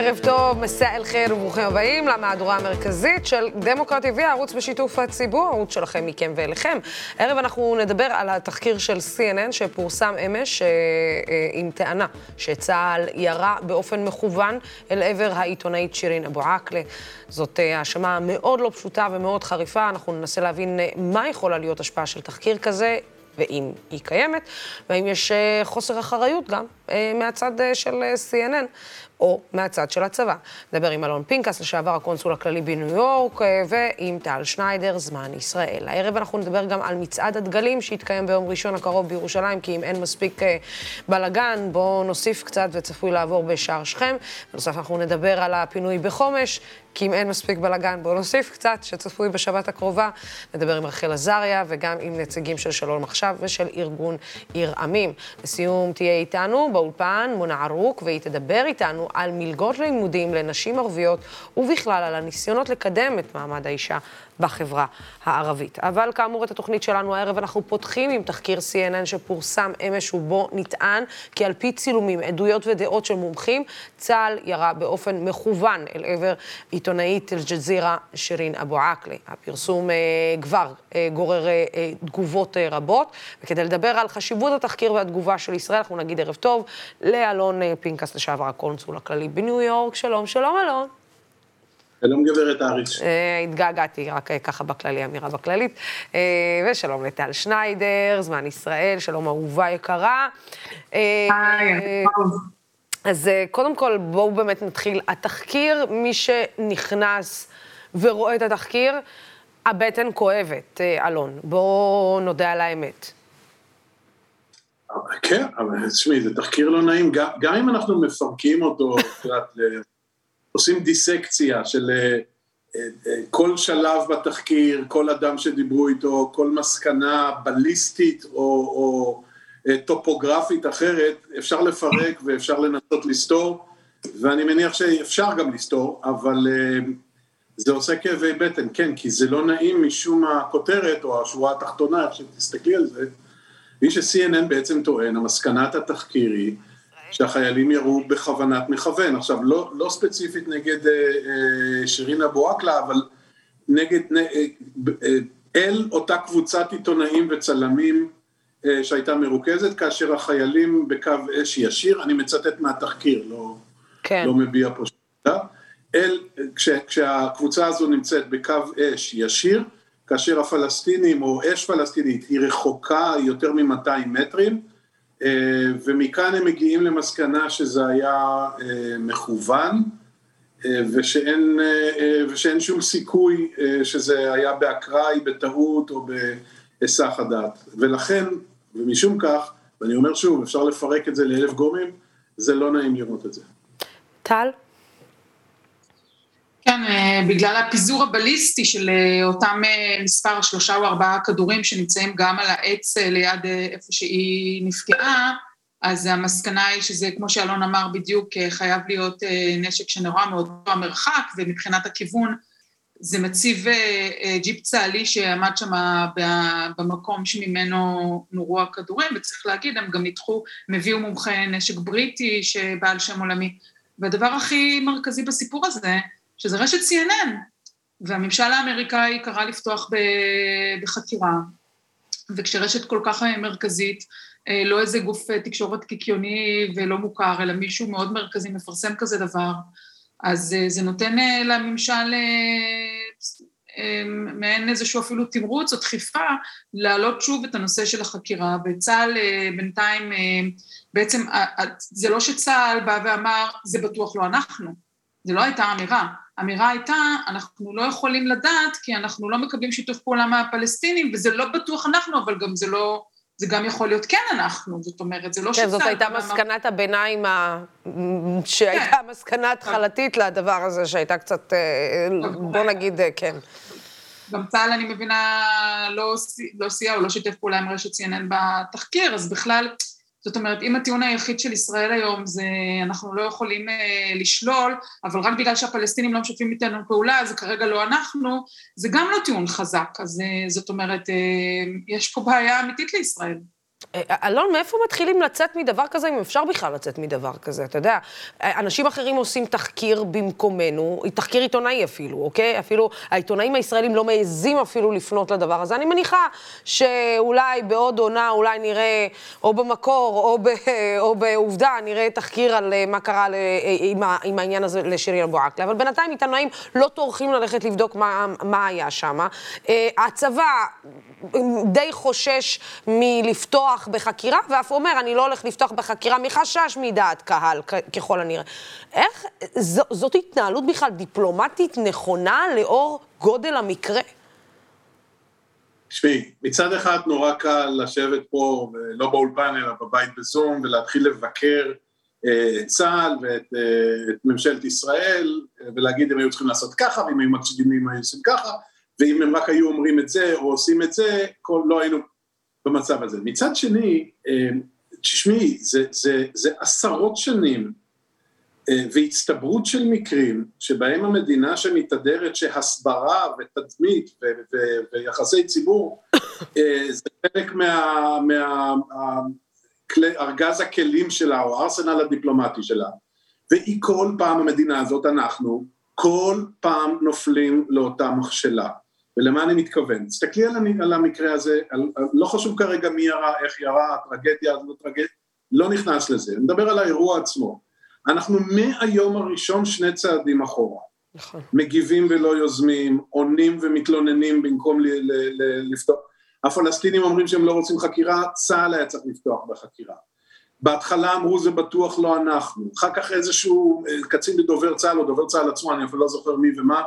ערב טוב, מסע אל חיר וברוכים הבאים למהדורה המרכזית של דמוקרט TV, הערוץ בשיתוף הציבור, הערוץ שלכם מכם ואליכם. הערב אנחנו נדבר על התחקיר של CNN שפורסם אמש אה, אה, עם טענה שצה"ל ירה באופן מכוון אל עבר העיתונאית שירין אבו עקלה. זאת אה, האשמה מאוד לא פשוטה ומאוד חריפה, אנחנו ננסה להבין מה יכולה להיות השפעה של תחקיר כזה. ואם היא קיימת, והאם יש חוסר אחריות גם מהצד של CNN. או מהצד של הצבא. נדבר עם אלון פנקס, לשעבר הקונסול הכללי בניו יורק, אה, ועם טל שניידר, זמן ישראל. הערב אנחנו נדבר גם על מצעד הדגלים שיתקיים ביום ראשון הקרוב בירושלים, כי אם אין מספיק אה, בלאגן, בואו נוסיף קצת וצפוי לעבור בשער שכם. בנוסף אנחנו נדבר על הפינוי בחומש, כי אם אין מספיק בלאגן, בואו נוסיף קצת, שצפוי בשבת הקרובה. נדבר עם רחל עזריה וגם עם נציגים של שלום עכשיו ושל ארגון עיר עמים. לסיום תהיה איתנו באולפן מונה ערוק, והיא תדבר איתנו על מלגות לימודים לנשים ערביות, ובכלל על הניסיונות לקדם את מעמד האישה בחברה הערבית. אבל כאמור, את התוכנית שלנו הערב אנחנו פותחים עם תחקיר CNN שפורסם אמש ובו נטען כי על פי צילומים, עדויות ודעות של מומחים, צה"ל ירה באופן מכוון אל עבר עיתונאית אל-ג'זירה שירין אבו עקלה. הפרסום אה, כבר אה, גורר אה, אה, תגובות אה, רבות, וכדי לדבר על חשיבות התחקיר והתגובה של ישראל, אנחנו נגיד ערב טוב לאלון אה, פנקס, לשעבר הקונסול הכללי בניו יורק. שלום, שלום אלון. שלום גברת אהריש. אה, התגעגעתי, רק אה, ככה בכללי, אמירה בכללית. אה, ושלום לטל שניידר, זמן ישראל, שלום אהובה יקרה. אז קודם כל, בואו באמת נתחיל. התחקיר, מי שנכנס ורואה את התחקיר, הבטן כואבת, אלון. בואו נודה על האמת. כן, אבל תשמעי, זה תחקיר לא נעים, גם אם אנחנו מפרקים אותו, את יודעת, עושים דיסקציה של אה, אה, אה, כל שלב בתחקיר, כל אדם שדיברו איתו, כל מסקנה בליסטית או, או טופוגרפית אחרת, אפשר לפרק ואפשר לנסות לסתור, ואני מניח שאפשר גם לסתור, אבל זה עושה כאבי בטן, כן, כי זה לא נעים משום הכותרת או השורה התחתונה, איך שתסתכלי על זה, מי ש-CNN בעצם טוען, המסקנת התחקיר היא שהחיילים ירו בכוונת מכוון. עכשיו, לא, לא ספציפית נגד אה, אה, שירין אבו עקלה, אבל נגד, אה, אה, אל אותה קבוצת עיתונאים וצלמים אה, שהייתה מרוכזת, כאשר החיילים בקו אש ישיר, אני מצטט מהתחקיר, לא, כן. לא מביע פה שאלה, אל, כש, כשהקבוצה הזו נמצאת בקו אש ישיר, כאשר הפלסטינים או אש פלסטינית היא רחוקה יותר מ-200 מטרים, ומכאן הם מגיעים למסקנה שזה היה אה, מכוון אה, ושאין, ושאין שום סיכוי שזה היה באקראי, בטעות או בהיסח הדעת. ולכן, ומשום כך, ואני אומר שוב, אפשר לפרק את זה לאלף גורמים, זה לא נעים לראות את זה. טל? כן, בגלל הפיזור הבליסטי של אה, אותם אה, מספר שלושה או ארבעה כדורים שנמצאים גם על העץ ליד איפה שהיא נפגעה, אז המסקנה היא שזה, כמו שאלון אמר בדיוק, חייב להיות נשק שנורא מאוד המרחק, ומבחינת הכיוון זה מציב ג'יפ צה"לי שעמד שם במקום שממנו נורו הכדורים, וצריך להגיד, הם גם ניתחו, הם הביאו מומחה נשק בריטי שבעל שם עולמי. והדבר הכי מרכזי בסיפור הזה, שזה רשת CNN, והממשל האמריקאי קרא לפתוח בחקירה, וכשרשת כל כך מרכזית, אה, לא איזה גוף אה, תקשורת קיקיוני ולא מוכר, אלא מישהו מאוד מרכזי מפרסם כזה דבר, אז אה, זה נותן לממשל מעין איזשהו אפילו תמרוץ או דחיפה להעלות שוב את הנושא של החקירה, וצה"ל בינתיים, בעצם זה לא שצה"ל בא ואמר, זה בטוח לא אנחנו, זה לא הייתה אמירה, האמירה הייתה, אנחנו לא יכולים לדעת כי אנחנו לא מקבלים שיתוף פעולה מהפלסטינים, וזה לא בטוח אנחנו, אבל גם זה לא, זה גם יכול להיות כן אנחנו, זאת אומרת, זה לא שצה"ל... כן, זאת הייתה מסקנת הביניים, ה... שהייתה כן. מסקנה התחלתית לדבר הזה, שהייתה קצת, אה, בוא נגיד, אה, כן. גם צה"ל, אני מבינה, לא, לא סייע או לא שיתף פעולה עם רשת CNN בתחקיר, אז בכלל, זאת אומרת, אם הטיעון היחיד של ישראל היום זה אנחנו לא יכולים אה, לשלול, אבל רק בגלל שהפלסטינים לא משתפים איתנו פעולה, זה כרגע לא אנחנו, זה גם לא טיעון חזק. אז אה, זאת אומרת, אה, יש פה בעיה אמיתית לישראל. אה, אלון, מאיפה מתחילים לצאת מדבר כזה, אם אפשר בכלל לצאת מדבר כזה? אתה יודע, אנשים אחרים עושים תחקיר במקומנו, תחקיר עיתונאי אפילו, אוקיי? אפילו העיתונאים הישראלים לא מעזים אפילו לפנות לדבר הזה. אני מניחה שאולי בעוד עונה, אולי נראה, או במקור, או, ב, או בעובדה, נראה תחקיר על אה, מה קרה ל, אה, עם, עם העניין הזה לשירי אבו עקלה. אבל בינתיים עיתונאים לא טורחים ללכת לבדוק מה, מה היה שם. הצבא די חושש מלפתוח בחקירה, ואף אומר, אני לא הולך לפתוח בחקירה מחשש מדעת קהל, ככל הנראה. איך, ז, זאת התנהלות בכלל דיפלומטית נכונה לאור גודל המקרה? תשמעי, מצד אחד נורא קל לשבת פה, לא באולפן אלא בבית בזום, ולהתחיל לבקר אה, את צה"ל ואת אה, את ממשלת ישראל, ולהגיד הם היו צריכים לעשות ככה, ואם היו מקשיבים הם היו עושים ככה, ואם הם רק היו אומרים את זה או עושים את זה, כל, לא היינו במצב הזה. מצד שני, אה, תשמעי, זה, זה, זה עשרות שנים אה, והצטברות של מקרים שבהם המדינה שמתהדרת שהסברה ותדמית ו, ו, ויחסי ציבור אה, זה חלק מה... מה הכלים שלה או הארסנל הדיפלומטי שלה והיא כל פעם המדינה הזאת, אנחנו, כל פעם נופלים לאותה מכשלה ולמה אני מתכוון? תסתכלי על, על המקרה הזה, על, על, לא חשוב כרגע מי ירה, איך ירה, הטרגדיה, לא טרגדיה, לא נכנס לזה, אני מדבר על האירוע עצמו. אנחנו מהיום הראשון שני צעדים אחורה. נכון. מגיבים ולא יוזמים, עונים ומתלוננים במקום לפתוח. הפלסטינים אומרים שהם לא רוצים חקירה, צה"ל היה צריך לפתוח בחקירה. בהתחלה אמרו זה בטוח לא אנחנו, אחר כך איזשהו אה, קצין בדובר צה"ל או דובר צה"ל עצמו, אני אפילו לא זוכר מי ומה,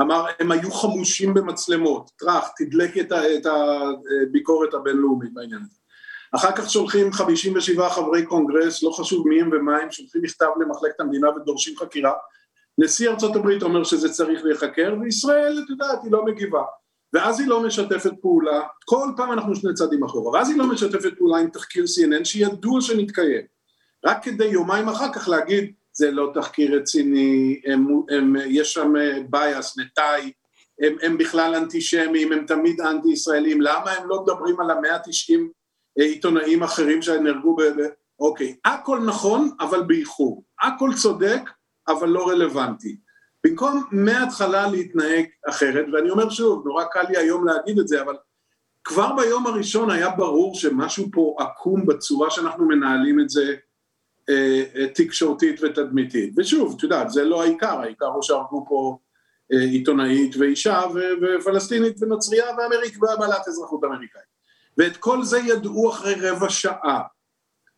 אמר הם היו חמושים במצלמות, טראח, תדלק את, את הביקורת הבינלאומית בעניין הזה. אחר כך שולחים 57 חברי קונגרס, לא חשוב מי הם ומה הם, שולחים מכתב למחלקת המדינה ודורשים חקירה. נשיא ארצות הברית אומר שזה צריך להיחקר, וישראל, את יודעת, היא לא מגיבה. ואז היא לא משתפת פעולה, כל פעם אנחנו שני צעדים אחורה, ואז היא לא משתפת פעולה עם תחקיר CNN שידוע שנתקיים. רק כדי יומיים אחר כך להגיד, זה לא תחקיר רציני, הם, הם, יש שם בייס, אה, נטאי, הם, הם בכלל אנטישמים, הם תמיד אנטי ישראלים, למה הם לא מדברים על המאה תשעים אה, עיתונאים אחרים שנהרגו ב... אוקיי, הכל נכון אבל באיחור, הכל צודק אבל לא רלוונטי. במקום מההתחלה להתנהג אחרת, ואני אומר שוב, נורא קל לי היום להגיד את זה, אבל כבר ביום הראשון היה ברור שמשהו פה עקום בצורה שאנחנו מנהלים את זה תקשורתית ותדמיתית. ושוב, את יודעת, זה לא העיקר, העיקר הוא שהרגו פה אה, עיתונאית ואישה ופלסטינית ונוצרייה ואמריק ובעלת אזרחות אמריקאית. ואת כל זה ידעו אחרי רבע שעה.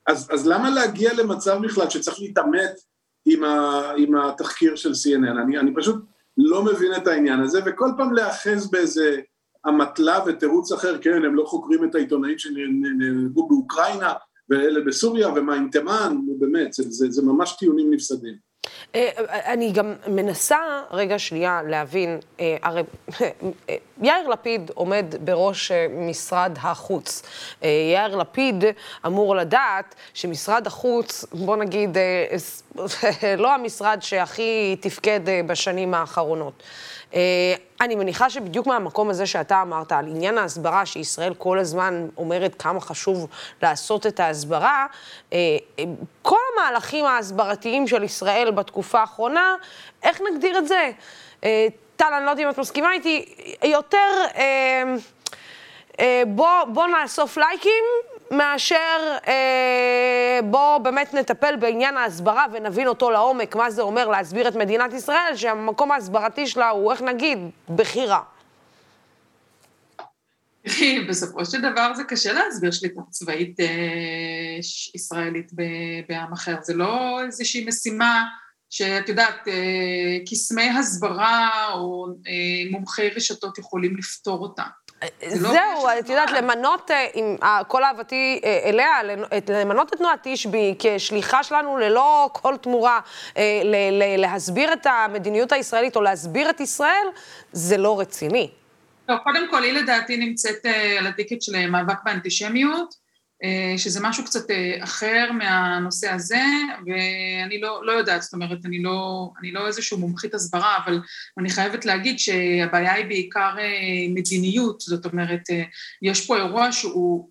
אז, אז למה להגיע למצב בכלל שצריך להתעמת עם, ה, עם התחקיר של CNN? אני, אני פשוט לא מבין את העניין הזה, וכל פעם להאחז באיזה אמתלה ותירוץ אחר, כן, הם לא חוקרים את העיתונאים שנהרגו באוקראינה, ואלה בסוריה, ומה עם תימן, באמת, זה, זה, זה ממש טיעונים נפסדים. אה, אני גם מנסה רגע שנייה להבין, אה, הרי יאיר לפיד עומד בראש אה, משרד החוץ. יאיר לפיד אמור לדעת שמשרד החוץ, בוא נגיד, לא המשרד שהכי תפקד בשנים האחרונות. אה, אני מניחה שבדיוק מהמקום הזה שאתה אמרת, על עניין ההסברה, שישראל כל הזמן אומרת כמה חשוב לעשות את ההסברה, אה, אה, כל המהלכים ההסברתיים של ישראל בתקופה האחרונה, איך נגדיר את זה? טל, אני לא יודעת אם את מסכימה איתי, יותר בוא, בוא נאסוף לייקים מאשר אה, בואו באמת נטפל בעניין ההסברה ונבין אותו לעומק, מה זה אומר להסביר את מדינת ישראל, שהמקום ההסברתי שלה הוא, איך נגיד, בחירה. בסופו של דבר זה קשה להסביר שליטה צבאית אה, ישראלית בעם אחר, זה לא איזושהי משימה שאת יודעת, אה, קסמי הסברה או אה, מומחי רשתות יכולים לפתור אותה. לא זהו, את יודעת, למנות, אה, עם כל אהבתי אה, אליה, למנות את תנועת תשבי כשליחה שלנו ללא כל תמורה, אה, להסביר את המדיניות הישראלית או להסביר את ישראל, זה לא רציני. לא, קודם כל, היא לדעתי נמצאת על הטיקט של מאבק באנטישמיות. אה, שזה משהו קצת אה, אחר מהנושא הזה, ואני לא, לא יודעת, זאת אומרת, אני לא, אני לא איזשהו מומחית הסברה, אבל אני חייבת להגיד שהבעיה היא בעיקר אה, מדיניות, זאת אומרת, יש פה אירוע שהוא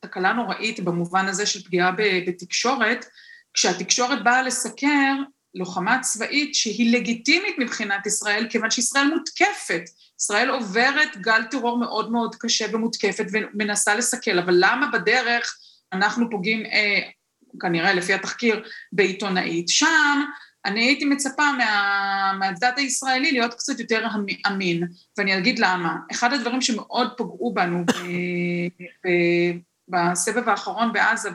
תקלה נוראית במובן הזה של פגיעה בתקשורת, כשהתקשורת באה לסקר לוחמה צבאית שהיא לגיטימית מבחינת ישראל, כיוון שישראל מותקפת. ישראל עוברת גל טרור מאוד מאוד קשה ומותקפת ומנסה לסכל, אבל למה בדרך אנחנו פוגעים, אה, כנראה לפי התחקיר, בעיתונאית? שם אני הייתי מצפה מה, מהצד הישראלי להיות קצת יותר אמין, ואני אגיד למה. אחד הדברים שמאוד פגעו בנו ב, ב, בסבב האחרון בעזה,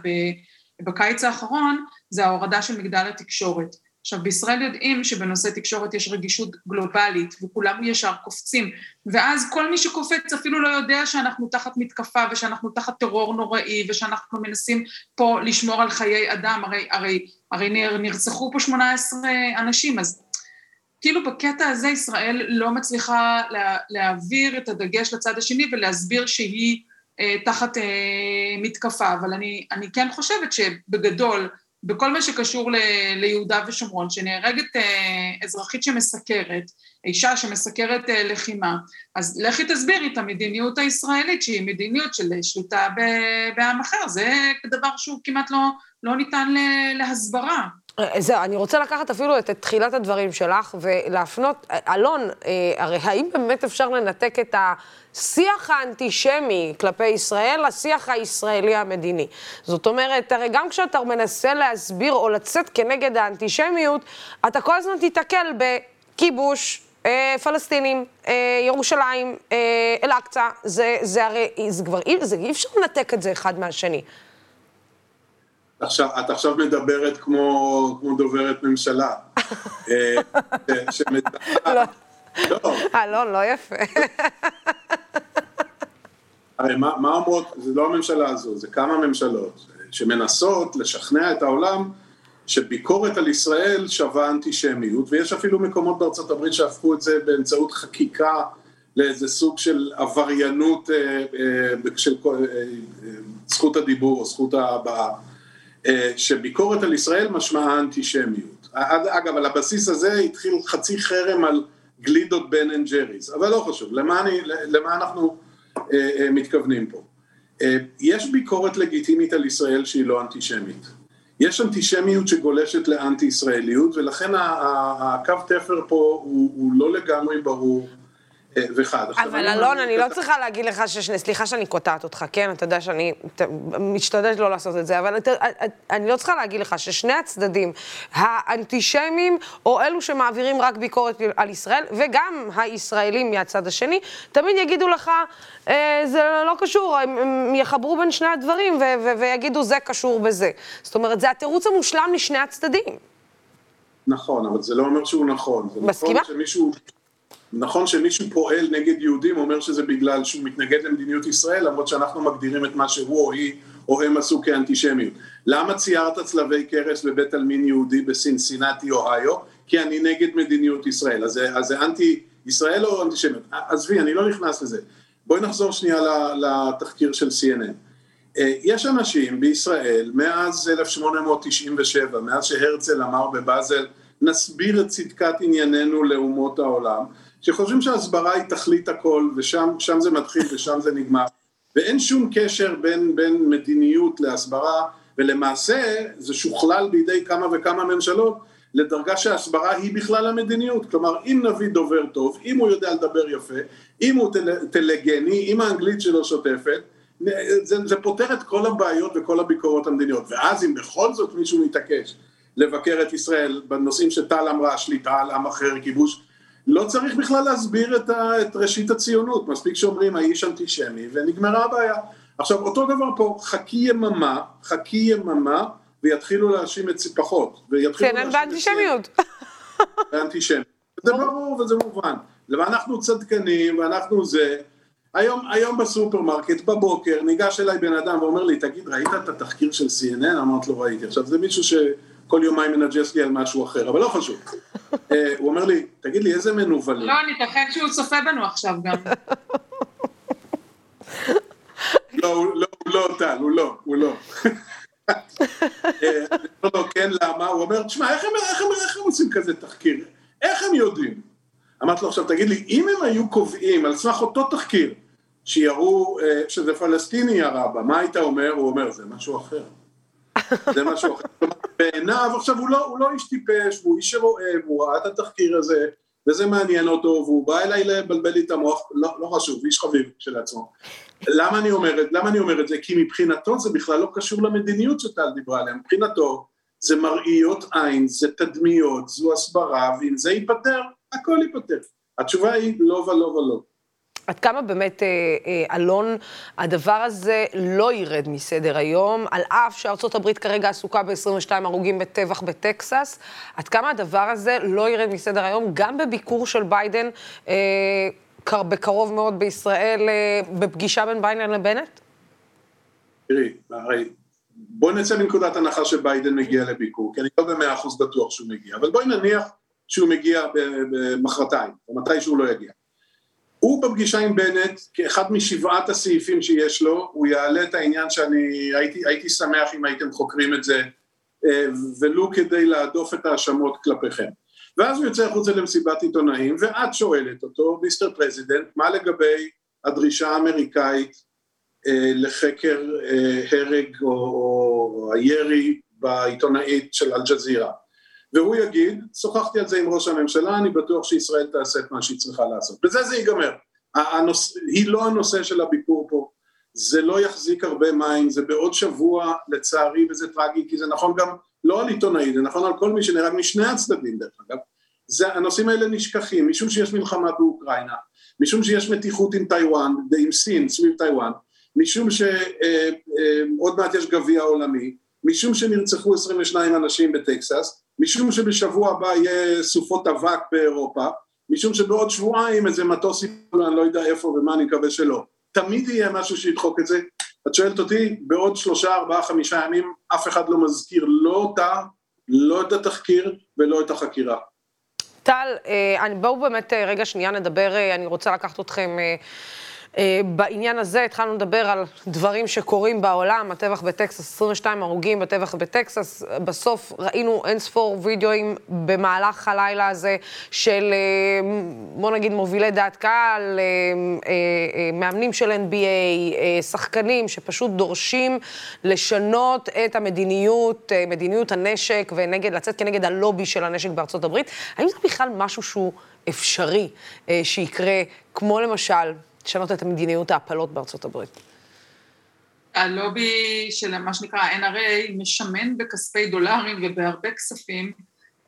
בקיץ האחרון, זה ההורדה של מגדל התקשורת. עכשיו, בישראל יודעים שבנושא תקשורת יש רגישות גלובלית, וכולם ישר קופצים, ואז כל מי שקופץ אפילו לא יודע שאנחנו תחת מתקפה, ושאנחנו תחת טרור נוראי, ושאנחנו מנסים פה לשמור על חיי אדם, הרי, הרי, הרי נרצחו פה 18 אנשים, אז כאילו בקטע הזה ישראל לא מצליחה לה, להעביר את הדגש לצד השני ולהסביר שהיא אה, תחת אה, מתקפה, אבל אני, אני כן חושבת שבגדול, בכל מה שקשור ל, ליהודה ושומרון, שנהרגת אה, אזרחית שמסקרת, אישה שמסקרת אה, לחימה, אז לכי תסבירי את המדיניות הישראלית, שהיא מדיניות של שליטה בעם אחר, זה דבר שהוא כמעט לא, לא ניתן להסברה. אה, זהו, אני רוצה לקחת אפילו את, את תחילת הדברים שלך ולהפנות, אלון, אה, הרי האם באמת אפשר לנתק את השיח האנטישמי כלפי ישראל לשיח הישראלי המדיני? זאת אומרת, הרי גם כשאתה מנסה להסביר או לצאת כנגד האנטישמיות, אתה כל הזמן תיתקל בכיבוש, אה, פלסטינים, אה, ירושלים, אה, אל-אקצא, זה, זה הרי, זה כבר זה אי אפשר לנתק את זה אחד מהשני. עכשיו, את עכשיו מדברת כמו, כמו דוברת ממשלה. אה, לא. לא. אלון, לא יפה. הרי מה, מה אומרות, זה לא הממשלה הזו, זה כמה ממשלות שמנסות לשכנע את העולם שביקורת על ישראל שווה אנטישמיות, ויש אפילו מקומות בארצות הברית שהפכו את זה באמצעות חקיקה לאיזה סוג של עבריינות אה, אה, של זכות הדיבור או זכות הבעה. אה, שביקורת על ישראל משמעה אנטישמיות. אגב, על הבסיס הזה התחיל חצי חרם על גלידות בן אנד ג'ריס, אבל לא חשוב, למה, אני, למה אנחנו אה, אה, מתכוונים פה? אה, יש ביקורת לגיטימית על ישראל שהיא לא אנטישמית. יש אנטישמיות שגולשת לאנטי ישראליות ולכן הקו תפר פה הוא, הוא לא לגמרי ברור וחד. אבל אלון, אני לא צריכה להגיד לך, סליחה שאני קוטעת אותך, כן? אתה יודע שאני משתדלת לא לעשות את זה, אבל אני לא צריכה להגיד לך ששני הצדדים, האנטישמים, או אלו שמעבירים רק ביקורת על ישראל, וגם הישראלים מהצד השני, תמיד יגידו לך, אה, זה לא קשור, הם יחברו בין שני הדברים ויגידו, זה קשור בזה. זאת אומרת, זה התירוץ המושלם לשני הצדדים. נכון, אבל זה לא אומר שהוא נכון. מסכימה? נכון שמישהו... נכון שמישהו פועל נגד יהודים אומר שזה בגלל שהוא מתנגד למדיניות ישראל למרות שאנחנו מגדירים את מה שהוא או היא או הם עשו כאנטישמיות. למה ציירת צלבי קרס בבית עלמין יהודי בסינסינטי אוהיו? כי אני נגד מדיניות ישראל. אז זה אנטי ישראל או אנטישמיות? עזבי, אני לא נכנס לזה. בואי נחזור שנייה לתחקיר של CNN. אה, יש אנשים בישראל מאז 1897, מאז שהרצל אמר בבאזל נסביר את צדקת ענייננו לאומות העולם שחושבים שהסברה היא תכלית הכל ושם זה מתחיל ושם זה נגמר. ואין שום קשר בין, בין מדיניות להסברה ולמעשה זה שוכלל בידי כמה וכמה ממשלות לדרגה שההסברה היא בכלל המדיניות. כלומר אם נביא דובר טוב, אם הוא יודע לדבר יפה, אם הוא טל, טלגני, אם האנגלית שלו שוטפת זה, זה פותר את כל הבעיות וכל הביקורות המדיניות. ואז אם בכל זאת מישהו מתעקש לבקר את ישראל בנושאים שטל אמרה, שליטה על עם אחר, כיבוש לא צריך בכלל להסביר את, ה, את ראשית הציונות, מספיק שאומרים האיש אנטישמי ונגמרה הבעיה. עכשיו אותו דבר פה, חכי יממה, חכי יממה ויתחילו להאשים את פחות. כן, באנטישמיות. באנטישמיות. זה ברור וזה מובן. ואנחנו צדקנים ואנחנו זה. היום, היום בסופרמרקט בבוקר ניגש אליי בן אדם ואומר לי, תגיד, ראית את התחקיר של CNN? אמרתי לו, ראיתי. עכשיו זה מישהו ש... כל יומיים מנג'ס לי על משהו אחר, אבל לא חשוב. אה, הוא אומר לי, תגיד לי, איזה מנוולים. לא, אני ייתכן שהוא צופה בנו עכשיו גם. לא, הוא לא, הוא לא טל, הוא לא, הוא לא. אה, אני אומר לו, כן, למה? הוא אומר, תשמע, איך הם עושים כזה תחקיר? איך הם יודעים? אמרתי לו, עכשיו תגיד לי, אם הם היו קובעים על סמך אותו תחקיר, שיראו אה, שזה פלסטיני ירה בה, מה היית אומר? הוא אומר, זה משהו אחר. זה משהו אחר. בעיניו, עכשיו הוא לא, הוא לא איש טיפש, הוא איש שרואה, הוא ראה את התחקיר הזה, וזה מעניין אותו, והוא בא אליי לבלבל לי את המוח, לא, לא חשוב, איש חביב כשלעצמו. למה אני אומר, למה אני אומר את זה? כי מבחינתו זה בכלל לא קשור למדיניות שטל דיברה עליה, מבחינתו זה מראיות עין, זה תדמיות, זו הסברה, ואם זה ייפתר, הכל ייפתר. התשובה היא לא ולא ולא. עד כמה באמת, אה, אה, אלון, הדבר הזה לא ירד מסדר היום, על אף שארצות הברית כרגע עסוקה ב-22 הרוגים בטבח בטקסס, עד כמה הדבר הזה לא ירד מסדר היום, גם בביקור של ביידן אה, בקרוב מאוד בישראל, אה, בפגישה בין ביידן לבנט? תראי, הרי בואי נצא מנקודת הנחה שביידן מגיע לביקור, כי אני לא במאה אחוז בטוח שהוא מגיע, אבל בואי נניח שהוא מגיע במחרתיים, או מתי שהוא לא יגיע. הוא בפגישה עם בנט, כאחד משבעת הסעיפים שיש לו, הוא יעלה את העניין שאני הייתי, הייתי שמח אם הייתם חוקרים את זה, אה, ולו כדי להדוף את ההאשמות כלפיכם. ואז הוא יוצא החוצה למסיבת עיתונאים, ואת שואלת אותו, Mister President, מה לגבי הדרישה האמריקאית אה, לחקר אה, הרג או, או הירי בעיתונאית של אל-ג'זירה? והוא יגיד, שוחחתי על זה עם ראש הממשלה, אני בטוח שישראל תעשה את מה שהיא צריכה לעשות. בזה זה ייגמר. הנוס... היא לא הנושא של הביקור פה, זה לא יחזיק הרבה מים, זה בעוד שבוע לצערי וזה טרגי, כי זה נכון גם לא על עיתונאי, זה נכון על כל מי שנהרג משני הצדדים דרך אגב. זה, הנושאים האלה נשכחים, משום שיש מלחמה באוקראינה, משום שיש מתיחות עם טיוואן ועם סין סביב טיוואן, משום שעוד אה, אה, מעט יש גביע עולמי, משום שנרצחו 22 אנשים בטקסס, משום שבשבוע הבא יהיה סופות אבק באירופה, משום שבעוד שבועיים איזה מטוס יפול, אני לא יודע איפה ומה, אני מקווה שלא. תמיד יהיה משהו שידחוק את זה. את שואלת אותי, בעוד שלושה, ארבעה, חמישה ימים, אף אחד לא מזכיר לא אותה, לא את התחקיר ולא את החקירה. טל, אה, בואו באמת אה, רגע שנייה נדבר, אה, אני רוצה לקחת אתכם בעניין הזה התחלנו לדבר על דברים שקורים בעולם, הטבח בטקסס, 22 הרוגים בטבח בטקסס, בסוף ראינו אין ספור וידאוים במהלך הלילה הזה של, אה, בוא נגיד, מובילי דעת קהל, אה, מאמנים של NBA, שחקנים שפשוט דורשים לשנות את המדיניות, מדיניות הנשק, ונגד, לצאת כנגד הלובי של הנשק בארצות הברית. האם זה בכלל משהו שהוא אפשרי שיקרה, כמו למשל, לשנות את המדיניות ההפלות בארצות הברית? הלובי של מה שנקרא NRA משמן בכספי דולרים ובהרבה כספים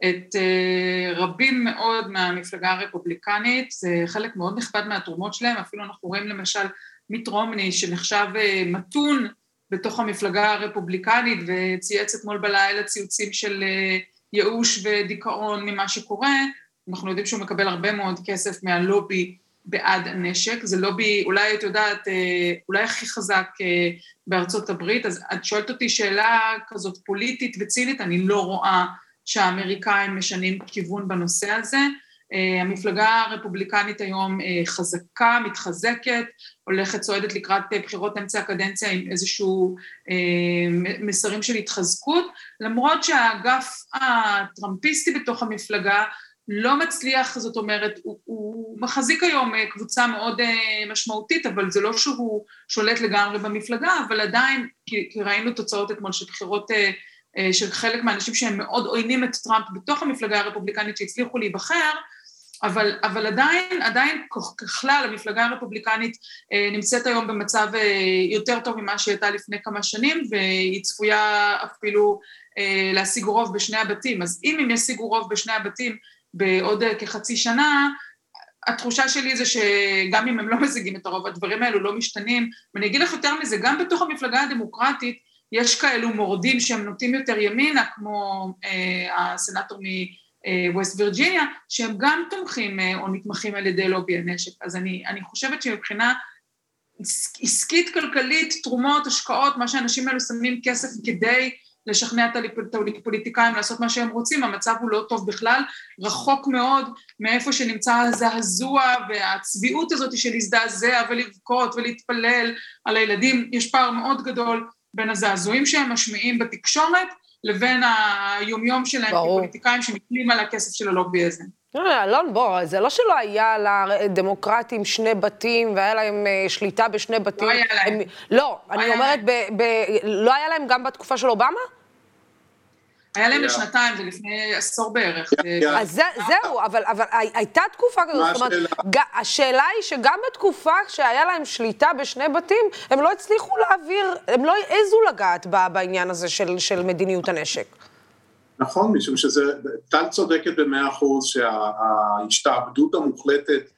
את uh, רבים מאוד מהמפלגה הרפובליקנית, זה חלק מאוד נכבד מהתרומות שלהם, אפילו אנחנו רואים למשל מיט רומני שנחשב uh, מתון בתוך המפלגה הרפובליקנית וצייץ אתמול בלילה ציוצים של uh, ייאוש ודיכאון ממה שקורה, אנחנו יודעים שהוא מקבל הרבה מאוד כסף מהלובי בעד הנשק, זה לובי, אולי את יודעת, אה, אולי הכי חזק אה, בארצות הברית, אז את שואלת אותי שאלה כזאת פוליטית וצינית, אני לא רואה שהאמריקאים משנים כיוון בנושא הזה. אה, המפלגה הרפובליקנית היום חזקה, מתחזקת, הולכת, צועדת לקראת בחירות אמצע הקדנציה עם איזשהו מסרים של התחזקות, למרות שהאגף הטראמפיסטי בתוך המפלגה לא מצליח, זאת אומרת, הוא, הוא מחזיק היום אה, קבוצה מאוד אה, משמעותית, אבל זה לא שהוא שולט לגמרי במפלגה, אבל עדיין, כי, כי ראינו תוצאות אתמול של בחירות אה, של חלק מהאנשים שהם מאוד עוינים את טראמפ בתוך המפלגה הרפובליקנית שהצליחו להיבחר, אבל, אבל עדיין, עדיין ככלל המפלגה הרפובליקנית נמצאת היום במצב יותר טוב ממה שהיא הייתה לפני כמה שנים, והיא צפויה אפילו להשיג רוב בשני הבתים. אז אם הם ישיגו רוב בשני הבתים, בעוד אה, כחצי שנה, התחושה שלי זה שגם אם הם לא משיגים את הרוב, הדברים האלו לא משתנים. ואני אגיד לך יותר מזה, גם בתוך המפלגה הדמוקרטית יש כאלו מורדים שהם נוטים יותר ימינה, כמו אה, הסנאטור מווסט וירג'יניה, שהם גם תומכים אה, או נתמכים על ידי לובי הנשק. אז אני, אני חושבת שמבחינה עסקית, כלכלית, תרומות, השקעות, מה שהאנשים האלו שמים כסף כדי לשכנע את הפוליטיקאים לעשות מה שהם רוצים, המצב הוא לא טוב בכלל, רחוק מאוד מאיפה שנמצא הזעזוע והצביעות הזאת של להזדעזע ולבכות ולהתפלל על הילדים, יש פער מאוד גדול בין הזעזועים שהם משמיעים בתקשורת לבין היומיום שלהם ברור. כפוליטיקאים שמתנים על הכסף של הלובי הזה. לא, אלון, בוא, זה לא שלא היה לדמוקרטים שני בתים והיה להם אה, שליטה בשני בתים. לא היה להם. הם, לא, אני אומרת, ב, ב, לא היה להם גם בתקופה של אובמה? היה להם. לשנתיים, זה לפני עשור בערך. היה. אז זה, זהו, אבל, אבל הי- הייתה תקופה כזאת, זאת אומרת, השאלה? היא שגם בתקופה שהיה להם שליטה בשני בתים, הם לא הצליחו להעביר, הם לא העזו לגעת בעניין הזה של, של מדיניות הנשק. נכון, משום שזה, טל צודקת במאה אחוז שההשתעבדות המוחלטת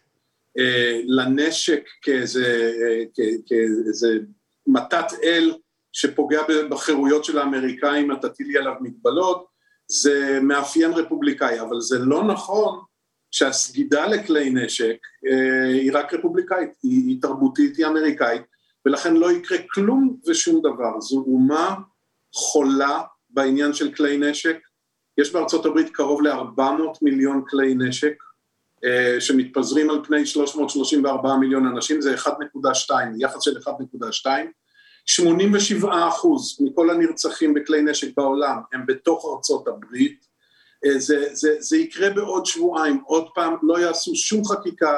אה, לנשק כאיזה, אה, כאיזה מתת אל שפוגע בחירויות של האמריקאים, את תטילי עליו מגבלות, זה מאפיין רפובליקאי, אבל זה לא נכון שהסגידה לכלי נשק אה, היא רק רפובליקאית, היא, היא תרבותית, היא אמריקאית, ולכן לא יקרה כלום ושום דבר. זו אומה חולה בעניין של כלי נשק, יש בארצות הברית קרוב ל-400 מיליון כלי נשק אה, שמתפזרים על פני 334 מיליון אנשים, זה 1.2, יחס של 1.2. 87 אחוז מכל הנרצחים בכלי נשק בעולם הם בתוך ארצות הברית. אה, זה, זה, זה יקרה בעוד שבועיים, עוד פעם, לא יעשו שום חקיקה.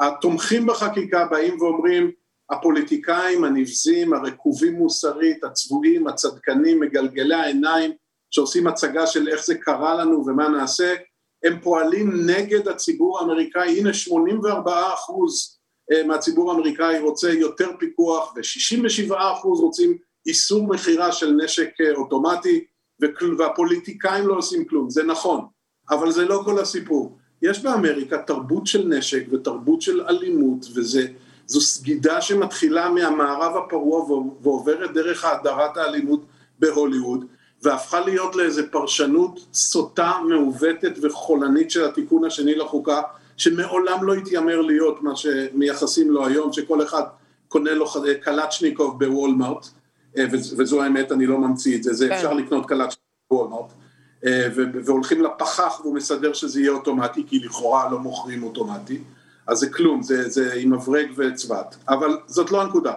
התומכים בחקיקה באים ואומרים, הפוליטיקאים הנבזים, הרקובים מוסרית, הצבועים, הצדקנים, מגלגלי העיניים, שעושים הצגה של איך זה קרה לנו ומה נעשה, הם פועלים נגד הציבור האמריקאי, הנה 84 אחוז אה, מהציבור האמריקאי רוצה יותר פיקוח ו-67 אחוז רוצים איסור מכירה של נשק אה, אוטומטי והפוליטיקאים לא עושים כלום, זה נכון, אבל זה לא כל הסיפור. יש באמריקה תרבות של נשק ותרבות של אלימות וזו סגידה שמתחילה מהמערב הפרוע ועוברת דרך האדרת האלימות בהוליווד והפכה להיות לאיזה פרשנות סוטה, מעוותת וחולנית של התיקון השני לחוקה, שמעולם לא התיימר להיות מה שמייחסים לו היום, שכל אחד קונה לו קלצ'ניקוב בוולמארט, אה, וז- וזו האמת, אני לא ממציא את זה, זה כן. אפשר לקנות קלצ'ניקוב בוולמארט, אה, והולכים לפחח והוא מסדר שזה יהיה אוטומטי, כי לכאורה לא מוכרים אוטומטי, אז זה כלום, זה, זה עם מברג וצבת, אבל זאת לא הנקודה.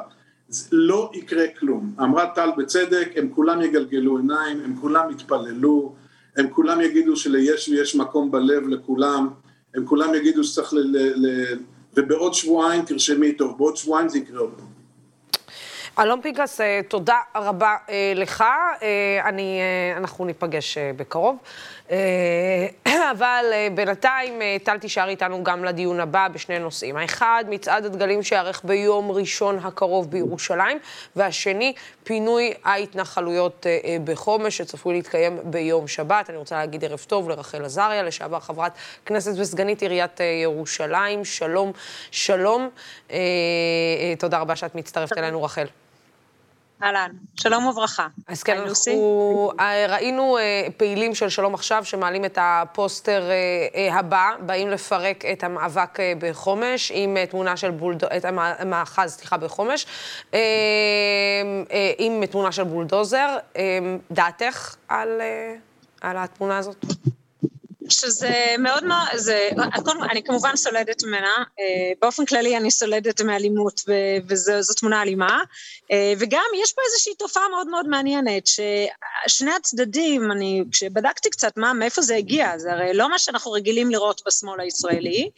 לא יקרה כלום. אמרה טל בצדק, הם כולם יגלגלו עיניים, הם כולם יתפללו, הם כולם יגידו שליש ויש מקום בלב לכולם, הם כולם יגידו שצריך ל... ל, ל ובעוד שבועיים, תרשמי טוב, בעוד שבועיים זה יקרה עוד פעם. אלון פינקס, אה, תודה רבה אה, לך. אה, אני, אנחנו ניפגש בקרוב. אה, אבל אה, בינתיים, אה, טל תישאר איתנו גם לדיון הבא בשני נושאים. האחד, מצעד הדגלים שייערך ביום ראשון הקרוב בירושלים, והשני, פינוי ההתנחלויות בחומש, שצפוי להתקיים ביום שבת. אני רוצה להגיד ערב טוב לרחל עזריה, לשעבר חברת כנסת וסגנית עיריית ירושלים. שלום, שלום. תודה רבה שאת מצטרפת אלינו, רחל. אהלן, שלום וברכה. אז כן. אנחנו אה, ראינו אה, פעילים של שלום עכשיו שמעלים את הפוסטר אה, הבא, באים לפרק את המאבק בחומש, עם תמונה של בולדוזר, את המ- המאחז, סליחה, בחומש, עם תמונה של בולדוזר. דעתך על, על התמונה הזאת? שזה מאוד מאוד, זה, אני כמובן סולדת ממנה, אה, באופן כללי אני סולדת מאלימות וזו תמונה אלימה, אה, וגם יש פה איזושהי תופעה מאוד מאוד מעניינת, ששני הצדדים, אני, כשבדקתי קצת מה, מאיפה זה הגיע, זה הרי לא מה שאנחנו רגילים לראות בשמאל הישראלי,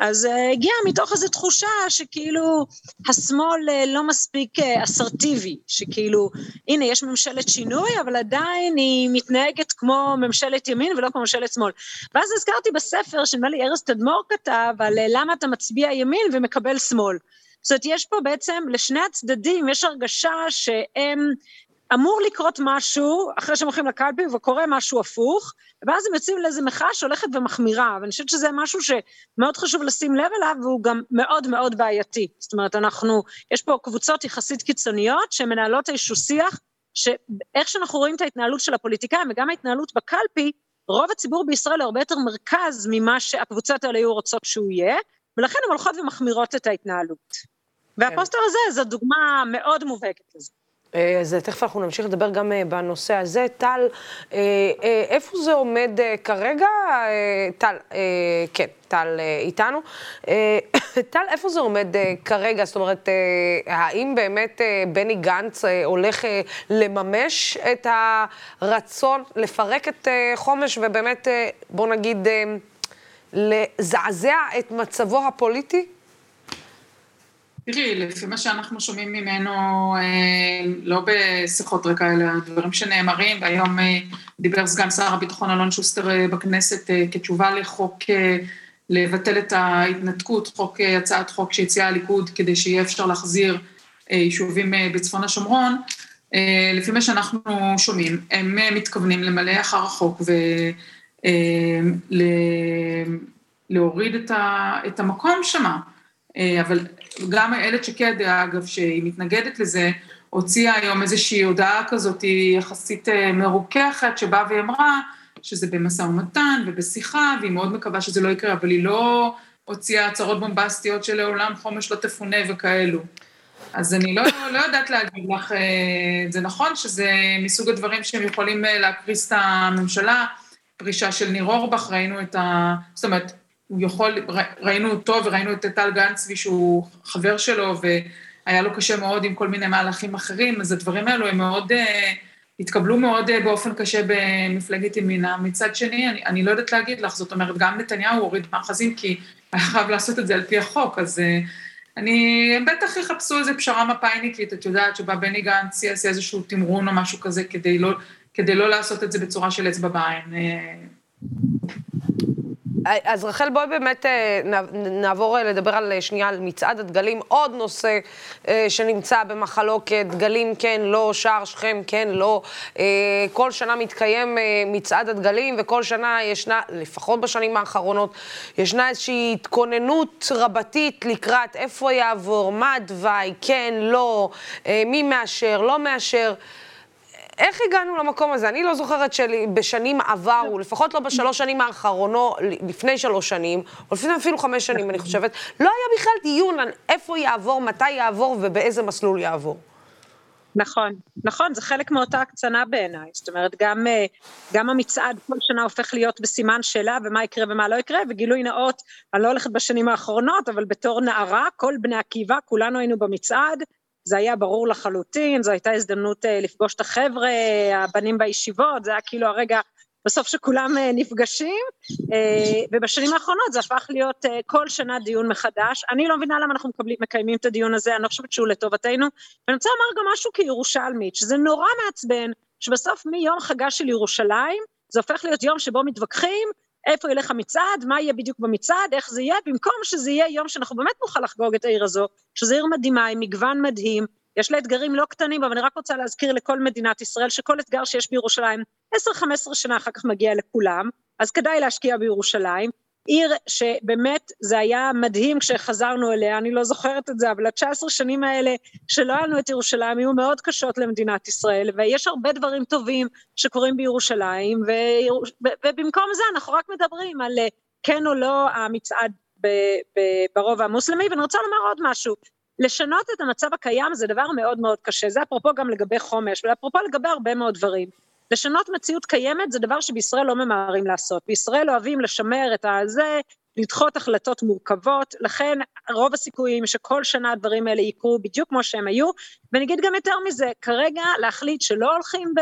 אז זה הגיע מתוך איזו תחושה שכאילו השמאל אה, לא מספיק אה, אסרטיבי, שכאילו, הנה יש ממשלת שינוי, אבל עדיין היא מתנהגת כמו ממשלת ימין ולא כמו ממשלת שמאל. ואז הזכרתי בספר שנדמה לי ארז תדמור כתב על אה, למה אתה מצביע ימין ומקבל שמאל. זאת אומרת, יש פה בעצם, לשני הצדדים יש הרגשה שהם אמור לקרות משהו אחרי שהם הולכים לקלפי וקורה משהו הפוך, ואז הם יוצאים לאיזו מחאה שהולכת ומחמירה, ואני חושבת שזה משהו שמאוד חשוב לשים לב אליו, והוא גם מאוד מאוד בעייתי. זאת אומרת, אנחנו, יש פה קבוצות יחסית קיצוניות שמנהלות איזשהו שיח, שאיך שאנחנו רואים את ההתנהלות של הפוליטיקאים וגם ההתנהלות בקלפי, רוב הציבור בישראל הרבה יותר מרכז ממה שהקבוצות האלה היו רוצות שהוא יהיה, ולכן הן הולכות ומחמירות את ההתנהלות. והפוסטר הזה זו דוגמה מאוד מובהקת לזה. אה, אז תכף אנחנו נמשיך לדבר גם אה, בנושא הזה. טל, אה, איפה זה עומד כרגע? טל, כן, טל איתנו. טל, איפה זה עומד אה, כרגע? זאת אומרת, אה, האם באמת אה, בני גנץ הולך לממש את הרצון לפרק את חומש ובאמת, בוא נגיד, לזעזע את מצבו הפוליטי? תראי, לפי מה שאנחנו שומעים ממנו, לא בשיחות רקע, אלא דברים שנאמרים, והיום דיבר סגן שר הביטחון אלון שוסטר בכנסת כתשובה לחוק, לבטל את ההתנתקות, חוק, הצעת חוק שהציעה הליכוד כדי שיהיה אפשר להחזיר יישובים בצפון השומרון, לפי מה שאנחנו שומעים, הם מתכוונים למלא אחר החוק ולהוריד את המקום שמה. אבל גם איילת שקד, אגב, שהיא מתנגדת לזה, הוציאה היום איזושהי הודעה כזאת יחסית אה, מרוככת, שבאה והיא אמרה שזה במשא ומתן ובשיחה, והיא מאוד מקווה שזה לא יקרה, אבל היא לא הוציאה הצהרות בומבסטיות שלעולם חומש לא תפונה וכאלו. אז אני לא, לא יודעת להגיד לך, אה, זה נכון שזה מסוג הדברים שהם יכולים אה, להקריס את הממשלה, פרישה של ניר אורבך, ראינו את ה... זאת אומרת, הוא יכול, ראינו אותו וראינו את טל גנצבי שהוא חבר שלו, והיה לו קשה מאוד עם כל מיני מהלכים אחרים, אז הדברים האלו הם מאוד, אה, התקבלו מאוד אה, באופן קשה במפלגת ימינה. מצד שני, אני, אני לא יודעת להגיד לך, זאת אומרת, גם נתניהו הוריד מאחזים, כי היה חייב לעשות את זה על פי החוק, אז אה, אני, הם בטח יחפשו איזו פשרה מפאיניקית, את יודעת, שבה בני גנץ יעשה איזשהו תמרון או משהו כזה, כדי לא, כדי לא לעשות את זה בצורה של אצבע בעין. אז רחל, בואי באמת אה, נעבור אה, לדבר על אה, שנייה על מצעד הדגלים, עוד נושא שנמצא במחלוקת, דגלים כן, לא, שער שכם כן, לא. כל שנה מתקיים מצעד הדגלים, וכל שנה ישנה, לפחות בשנים האחרונות, ישנה איזושהי התכוננות רבתית לקראת איפה יעבור, מה התוואי, כן, לא, מי מאשר, לא מאשר. איך הגענו למקום הזה? אני לא זוכרת שבשנים עברו, לפחות לא בשלוש שנים האחרונות, לפני שלוש שנים, או לפני אפילו חמש שנים, אני חושבת, לא היה בכלל דיון על איפה יעבור, מתי יעבור ובאיזה מסלול יעבור. נכון, נכון, זה חלק מאותה הקצנה בעיניי. זאת אומרת, גם, אה, גם המצעד כל שנה הופך להיות בסימן שאלה ומה יקרה ומה לא יקרה, וגילוי נאות, אני לא הולכת בשנים האחרונות, אבל בתור נערה, כל בני עקיבא, כולנו היינו במצעד, זה היה ברור לחלוטין, זו הייתה הזדמנות אה, לפגוש את החבר'ה, הבנים בישיבות, זה היה כאילו הרגע בסוף שכולם אה, נפגשים, אה, ובשנים האחרונות זה הפך להיות כל שנה דיון מחדש. אני לא מבינה למה אנחנו מקבלים, מקיימים את הדיון הזה, אני לא חושבת שהוא לטובתנו. ואני רוצה לומר גם משהו כירושלמית, שזה נורא מעצבן, שבסוף מיום חגה של ירושלים, זה הופך להיות יום שבו מתווכחים איפה ילך המצעד, מה יהיה בדיוק במצעד, איך זה יהיה, במקום שזה יהיה יום שאנחנו באמת נוכל לחגוג את העיר הזו, שזו עיר מדהימה, עם מגוון מדהים, יש לה אתגרים לא קטנים, אבל אני רק רוצה להזכיר לכל מדינת ישראל שכל אתגר שיש בירושלים, 10-15 שנה אחר כך מגיע לכולם, אז כדאי להשקיע בירושלים. עיר שבאמת זה היה מדהים כשחזרנו אליה, אני לא זוכרת את זה, אבל ה-19 שנים האלה שלא היה לנו את ירושלים היו מאוד קשות למדינת ישראל, ויש הרבה דברים טובים שקורים בירושלים. ובמקום זה אנחנו רק מדברים על אה, כן או לא המצעד ברובע המוסלמי, ואני רוצה לומר עוד משהו. לשנות את המצב הקיים זה דבר מאוד מאוד קשה, זה אפרופו גם לגבי חומש, ואפרופו לגבי הרבה מאוד דברים. לשנות מציאות קיימת זה דבר שבישראל לא ממהרים לעשות. בישראל אוהבים לשמר את הזה, לדחות החלטות מורכבות, לכן רוב הסיכויים שכל שנה הדברים האלה יקרו בדיוק כמו שהם היו, ואני אגיד גם יותר מזה, כרגע להחליט שלא הולכים ב...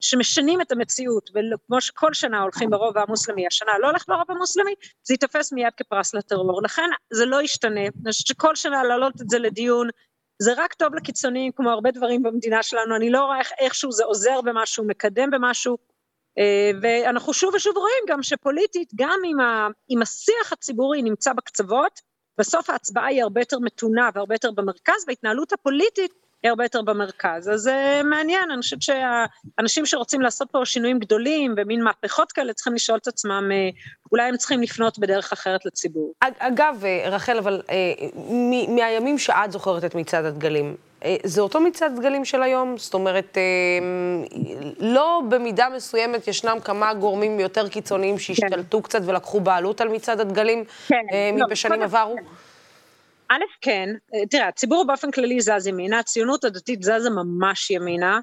שמשנים את המציאות, וכמו שכל שנה הולכים ברוב המוסלמי, השנה לא הולך ברוב המוסלמי, זה ייתפס מיד כפרס לטרור. לכן זה לא ישתנה, אני חושבת שכל שנה להעלות את זה לדיון, זה רק טוב לקיצוניים, כמו הרבה דברים במדינה שלנו, אני לא רואה איך, איכשהו זה עוזר במשהו, מקדם במשהו, אה, ואנחנו שוב ושוב רואים גם שפוליטית, גם אם, אם השיח הציבורי נמצא בקצוות, בסוף ההצבעה היא הרבה יותר מתונה והרבה יותר במרכז, וההתנהלות הפוליטית הרבה יותר במרכז. אז זה מעניין, אני חושבת שהאנשים שרוצים לעשות פה שינויים גדולים ומין מהפכות כאלה צריכים לשאול את עצמם, אה, אולי הם צריכים לפנות בדרך אחרת לציבור. אגב, אה, רחל, אבל אה, מהימים שאת זוכרת את מצעד הדגלים, זה אותו מצעד דגלים של היום? זאת אומרת, לא במידה מסוימת ישנם כמה גורמים יותר קיצוניים כן. שהשתלטו כן. קצת ולקחו בעלות על מצעד הדגלים כן, מבשנים לא, עברו? כן. א', כן, אה, תראה, הציבור באופן כללי זז ימינה, הציונות הדתית זזה ממש ימינה.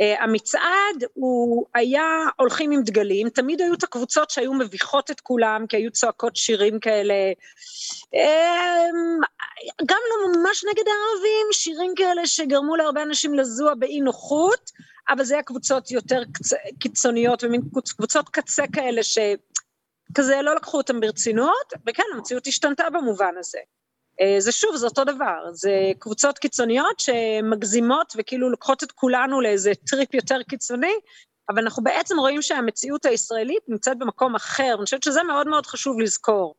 Uh, המצעד הוא היה הולכים עם דגלים, תמיד היו את הקבוצות שהיו מביכות את כולם, כי היו צועקות שירים כאלה, uh, גם לא ממש נגד הערבים, שירים כאלה שגרמו להרבה אנשים לזוע באי נוחות, אבל זה היה קבוצות יותר. קיצוניות ומין קבוצות קצה כאלה ש... כזה לא לקחו אותם ברצינות, וכן, המציאות השתנתה במובן הזה. אה, זה שוב, זה אותו דבר, זה קבוצות קיצוניות שמגזימות וכאילו לוקחות את כולנו לאיזה טריפ יותר קיצוני, אבל אנחנו בעצם רואים שהמציאות הישראלית נמצאת במקום אחר, אני חושבת שזה מאוד מאוד חשוב לזכור.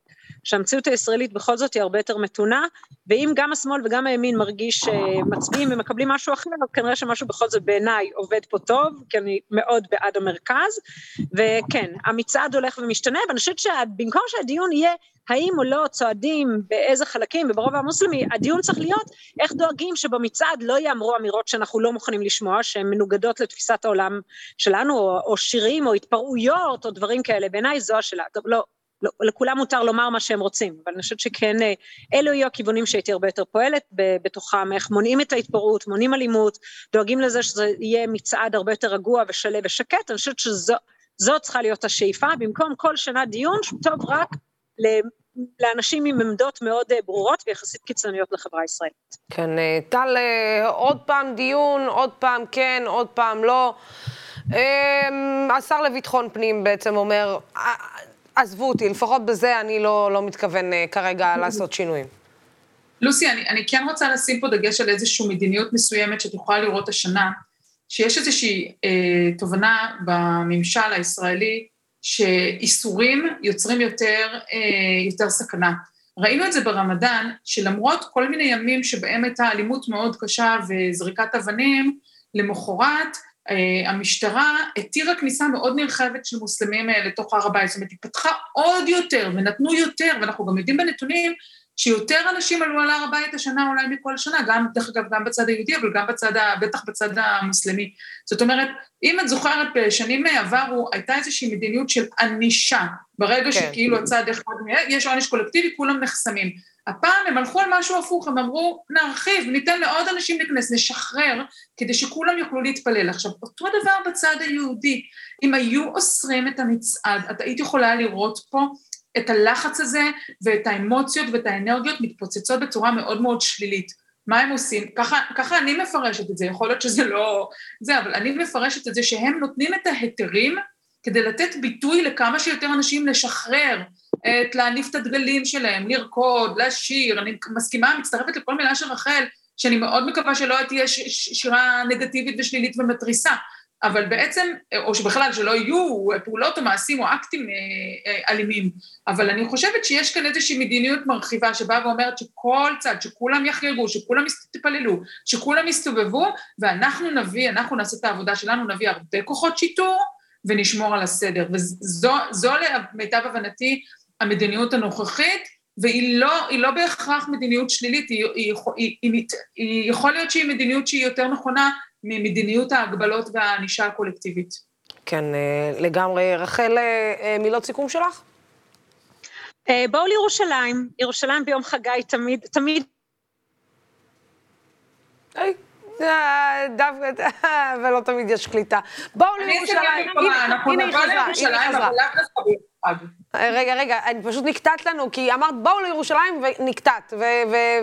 שהמציאות הישראלית בכל זאת היא הרבה יותר מתונה, ואם גם השמאל וגם הימין מרגיש שמצביעים ומקבלים משהו אחר, אז כנראה שמשהו בכל זאת בעיניי עובד פה טוב, כי אני מאוד בעד המרכז, וכן, המצעד הולך ומשתנה, ואני חושבת שבמקום שהדיון יהיה האם או לא צועדים באיזה חלקים, וברובע המוסלמי, הדיון צריך להיות איך דואגים שבמצעד לא יאמרו אמירות שאנחנו לא מוכנים לשמוע, שהן מנוגדות לתפיסת העולם שלנו, או, או שירים, או התפרעויות, או דברים כאלה. בעיניי זו השאלה. לא, לא, לכולם מותר לומר מה שהם רוצים, אבל אני חושבת שכן, אה, אלו יהיו הכיוונים שהייתי הרבה יותר פועלת בתוכם, איך מונעים את ההתפרעות, מונעים אלימות, דואגים לזה שזה יהיה מצעד הרבה יותר רגוע ושלו ושקט, אני חושבת שזו צריכה להיות השאיפה, במקום כל שנה דיון שהוא טוב רק לאנשים עם עמדות מאוד אה, ברורות ויחסית קיצוניות לחברה הישראלית. כן, אה, טל, עוד פעם דיון, עוד פעם כן, עוד פעם לא. השר לביטחון פנים בעצם אומר, עזבו אותי, לפחות בזה אני לא, לא מתכוון uh, כרגע לעשות שינויים. לוסי, אני, אני כן רוצה לשים פה דגש על איזושהי מדיניות מסוימת שאת יכולה לראות השנה, שיש איזושהי אה, תובנה בממשל הישראלי שאיסורים יוצרים יותר, אה, יותר סכנה. ראינו את זה ברמדאן, שלמרות כל מיני ימים שבהם הייתה אלימות מאוד קשה וזריקת אבנים, למחרת אה, המשטרה התירה כניסה מאוד נרחבת של מוסלמים אה, לתוך הר הבית, זאת אומרת, היא פתחה עוד יותר ונתנו יותר, ואנחנו גם יודעים בנתונים שיותר אנשים עלו על הר הבית השנה אולי מכל שנה, גם, דרך אגב, גם בצד היהודי, אבל גם בצד, בטח בצד המוסלמי. זאת אומרת, אם את זוכרת, בשנים עברו הייתה איזושהי מדיניות של ענישה, ברגע כן. שכאילו הצד אחד, יש עונש קולקטיבי, כולם נחסמים. הפעם הם הלכו על משהו הפוך, הם אמרו, נרחיב, ניתן לעוד אנשים להיכנס, נשחרר, כדי שכולם יוכלו להתפלל. עכשיו, אותו דבר בצד היהודי, אם היו אוסרים את המצעד, את היית יכולה לראות פה את הלחץ הזה ואת האמוציות ואת האנרגיות מתפוצצות בצורה מאוד מאוד שלילית. מה הם עושים? ככה, ככה אני מפרשת את זה, יכול להיות שזה לא... זה, אבל אני מפרשת את זה שהם נותנים את ההיתרים כדי לתת ביטוי לכמה שיותר אנשים לשחרר, את להניף את הדגלים שלהם, לרקוד, לשיר, אני מסכימה, מצטרפת לכל מילה של רחל, שאני מאוד מקווה שלא תהיה שירה נגטיבית ושלילית ומתריסה, אבל בעצם, או שבכלל שלא יהיו פעולות או מעשים או אקטים אה, אה, אלימים, אבל אני חושבת שיש כאן איזושהי מדיניות מרחיבה שבאה ואומרת שכל צד, שכולם יחגגו, שכולם יתפללו, שכולם יסתובבו, ואנחנו נביא, אנחנו נעשה את העבודה שלנו, נביא הרבה כוחות שיטור ונשמור על הסדר. וזו למיטב הבנתי המדיניות הנוכחית, והיא לא, לא בהכרח מדיניות שלילית, היא, היא, היא, היא, היא יכול להיות שהיא מדיניות שהיא יותר נכונה ממדיניות ההגבלות והענישה הקולקטיבית. כן, אה, לגמרי. רחל, אה, אה, מילות סיכום שלך? בואו לירושלים. ירושלים ביום חגי תמיד, תמיד... היי. דווקא, ולא תמיד יש קליטה. בואו לירושלים. הנה היא חזרה, הנה היא חזרה. רגע, רגע, אני פשוט נקטעת לנו, כי אמרת בואו לירושלים ונקטעת,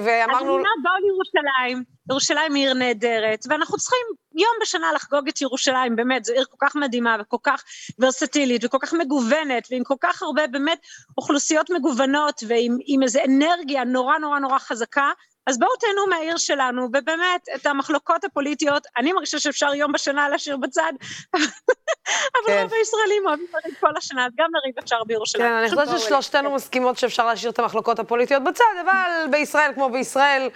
ואמרנו... אני בואו לירושלים, ירושלים היא עיר נהדרת, ואנחנו צריכים יום בשנה לחגוג את ירושלים, באמת, זו עיר כל כך מדהימה וכל כך ורסטילית וכל כך מגוונת, ועם כל כך הרבה באמת אוכלוסיות מגוונות, ועם איזו אנרגיה נורא נורא נורא חזקה, אז בואו תהנו מהעיר שלנו, ובאמת, את המחלוקות הפוליטיות, אני מרגישה שאפשר יום בשנה להשאיר בצד, אבל כן. רוב הישראלים אוהבים לריב כל השנה, אז גם לריב אפשר בירושלים. כן, אני חושבת ששלושתנו מסכימות שאפשר להשאיר את המחלוקות הפוליטיות בצד, אבל בישראל, כמו בישראל,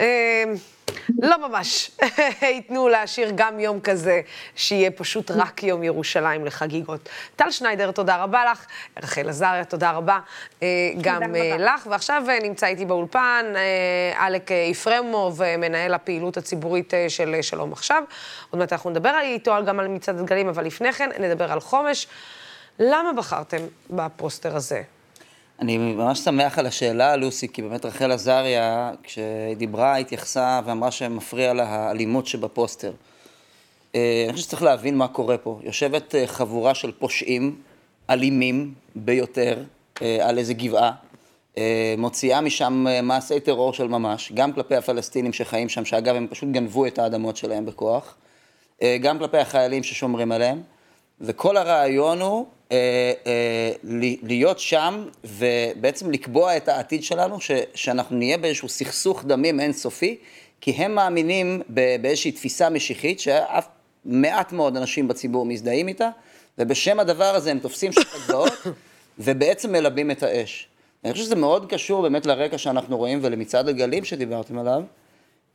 אה, לא ממש ייתנו להשאיר גם יום כזה, שיהיה פשוט רק יום ירושלים לחגיגות. טל שניידר, תודה רבה לך. רחל עזריה, תודה רבה אה, גם אה, לך. ועכשיו אה, נמצא איתי באולפן אלק יפרמוב, מנהל הפעילות הציבורית של שלום עכשיו. עוד מעט אנחנו נדבר איתו גם על מצעד הדגלים, אבל לפני כן נדבר על חומש. למה בחרתם בפוסטר הזה? אני ממש שמח על השאלה, לוסי, כי באמת רחל עזריה, כשהיא דיברה, התייחסה ואמרה שמפריע לה האלימות שבפוסטר. אה, אני חושב שצריך להבין מה קורה פה. יושבת אה, חבורה של פושעים, אלימים ביותר, אה, על איזה גבעה, מוציאה משם מעשי טרור של ממש, גם כלפי הפלסטינים שחיים שם, שאגב, הם פשוט גנבו את האדמות שלהם בכוח, גם כלפי החיילים ששומרים עליהם, וכל הרעיון הוא אה, אה, להיות שם ובעצם לקבוע את העתיד שלנו, ש, שאנחנו נהיה באיזשהו סכסוך דמים אינסופי, כי הם מאמינים באיזושהי תפיסה משיחית, שאף מעט מאוד אנשים בציבור מזדהים איתה, ובשם הדבר הזה הם תופסים שתי גבעות, ובעצם מלבים את האש. אני חושב שזה מאוד קשור באמת לרקע שאנחנו רואים ולמצעד הגלים שדיברתם עליו,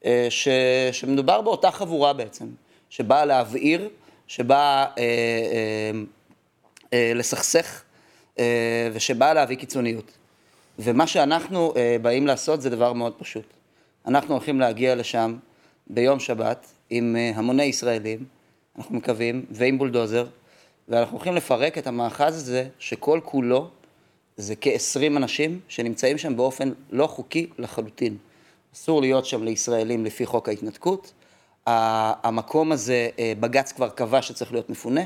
אה, ש, שמדובר באותה חבורה בעצם, שבאה להבעיר, שבאה אה, אה, אה, לסכסך אה, ושבאה להביא קיצוניות. ומה שאנחנו אה, באים לעשות זה דבר מאוד פשוט. אנחנו הולכים להגיע לשם ביום שבת עם אה, המוני ישראלים, אנחנו מקווים, ועם בולדוזר, ואנחנו הולכים לפרק את המאחז הזה שכל כולו זה כ-20 אנשים שנמצאים שם באופן לא חוקי לחלוטין. אסור להיות שם לישראלים לפי חוק ההתנתקות. המקום הזה, אה, בג"ץ כבר קבע שצריך להיות מפונה,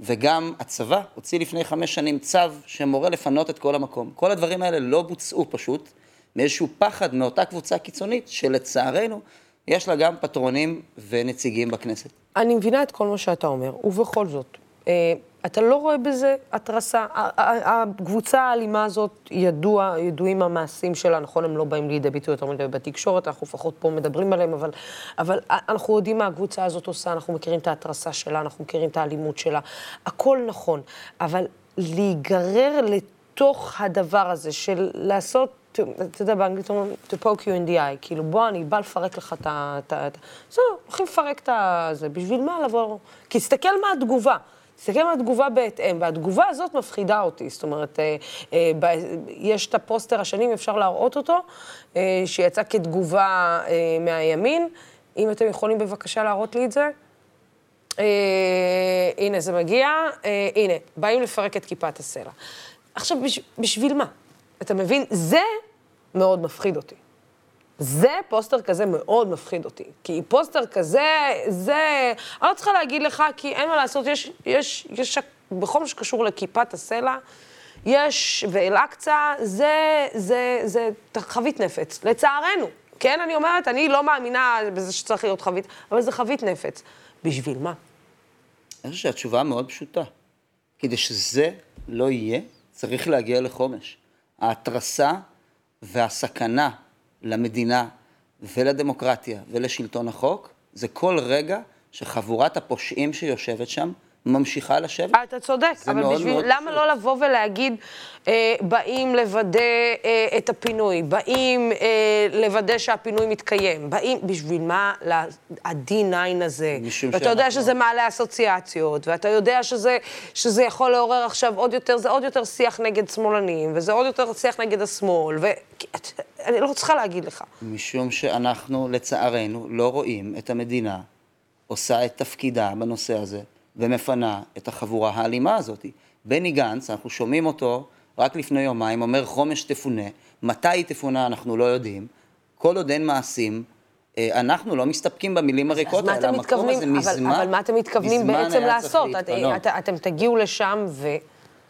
וגם הצבא הוציא לפני חמש שנים צו שמורה לפנות את כל המקום. כל הדברים האלה לא בוצעו פשוט, מאיזשהו פחד מאותה קבוצה קיצונית, שלצערנו יש לה גם פטרונים ונציגים בכנסת. אני מבינה את כל מה שאתה אומר, ובכל זאת, אה, אתה לא רואה בזה התרסה. הקבוצה האלימה הזאת, ידוע, ידועים המעשים שלה, נכון, הם לא באים לידי ביטוי יותר מדי בתקשורת, אנחנו לפחות פה מדברים עליהם, אבל, אבל אנחנו יודעים מה הקבוצה הזאת עושה, אנחנו מכירים את ההתרסה שלה, אנחנו מכירים את האלימות שלה, הכל נכון, אבל להיגרר לתוך הדבר הזה של לעשות אתה יודע, באנגלית אומרים, to poke you in the eye, כאילו, בוא, אני בא לפרק לך את ה... זהו, הולכים לפרק את זה, בשביל מה לבוא? כי תסתכל מה התגובה. תסתכל על התגובה בהתאם, והתגובה הזאת מפחידה אותי. זאת אומרת, אה, אה, ב, יש את הפוסטר השני, אפשר להראות אותו, אה, שיצא כתגובה אה, מהימין. אם אתם יכולים בבקשה להראות לי את זה. אה, הנה, זה מגיע. אה, הנה, באים לפרק את כיפת הסלע. עכשיו, בש, בשביל מה? אתה מבין? זה מאוד מפחיד אותי. זה פוסטר כזה מאוד מפחיד אותי. כי פוסטר כזה, זה... אני לא צריכה להגיד לך, כי אין מה לעשות, יש, יש, יש, בכל מה שקשור לכיפת הסלע, יש, ואל-אקצא, זה, זה, זה חבית נפץ, לצערנו. כן, אני אומרת, אני לא מאמינה בזה שצריך להיות חבית, אבל זה חבית נפץ. בשביל מה? אני חושב שהתשובה מאוד פשוטה. כדי שזה לא יהיה, צריך להגיע לחומש. ההתרסה והסכנה למדינה ולדמוקרטיה ולשלטון החוק, זה כל רגע שחבורת הפושעים שיושבת שם ממשיכה לשבת. אתה צודק, אבל בשביל, למה לא לבוא ולהגיד, אה, באים לוודא אה, את הפינוי, באים אה, לוודא שהפינוי מתקיים, באים, בשביל מה ה-D9 הזה? ואתה יודע שזה מעלה אסוציאציות, ואתה יודע שזה, שזה יכול לעורר עכשיו עוד יותר, זה עוד יותר שיח נגד שמאלנים, וזה עוד יותר שיח נגד השמאל, ואני לא צריכה להגיד לך. משום שאנחנו, לצערנו, לא רואים את המדינה עושה את תפקידה בנושא הזה. ומפנה את החבורה האלימה הזאת. בני גנץ, אנחנו שומעים אותו רק לפני יומיים, אומר חומש תפונה, מתי היא תפונה אנחנו לא יודעים, כל עוד אין מעשים, אה, אנחנו לא מסתפקים במילים הריקות האלה, המקום הזה מזמן, אבל, אבל מה אתם מתכוונים בעצם לעשות? את, את, אתם תגיעו לשם ו...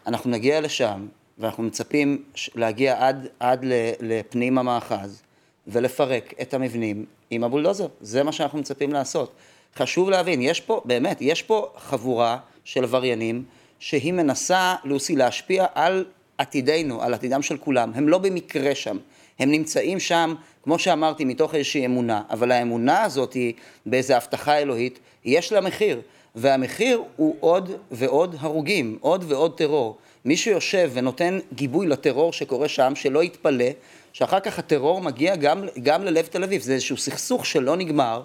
אנחנו נגיע לשם, ואנחנו מצפים להגיע עד, עד לפנים המאחז, ולפרק את המבנים עם הבולדוזר. זה מה שאנחנו מצפים לעשות. חשוב להבין, יש פה, באמת, יש פה חבורה של עבריינים שהיא מנסה, לוסי, להשפיע על עתידנו, על עתידם של כולם. הם לא במקרה שם. הם נמצאים שם, כמו שאמרתי, מתוך איזושהי אמונה, אבל האמונה הזאת היא באיזו הבטחה אלוהית, יש לה מחיר, והמחיר הוא עוד ועוד הרוגים, עוד ועוד טרור. מי שיושב ונותן גיבוי לטרור שקורה שם, שלא יתפלא, שאחר כך הטרור מגיע גם, גם ללב תל אביב. זה איזשהו סכסוך שלא נגמר,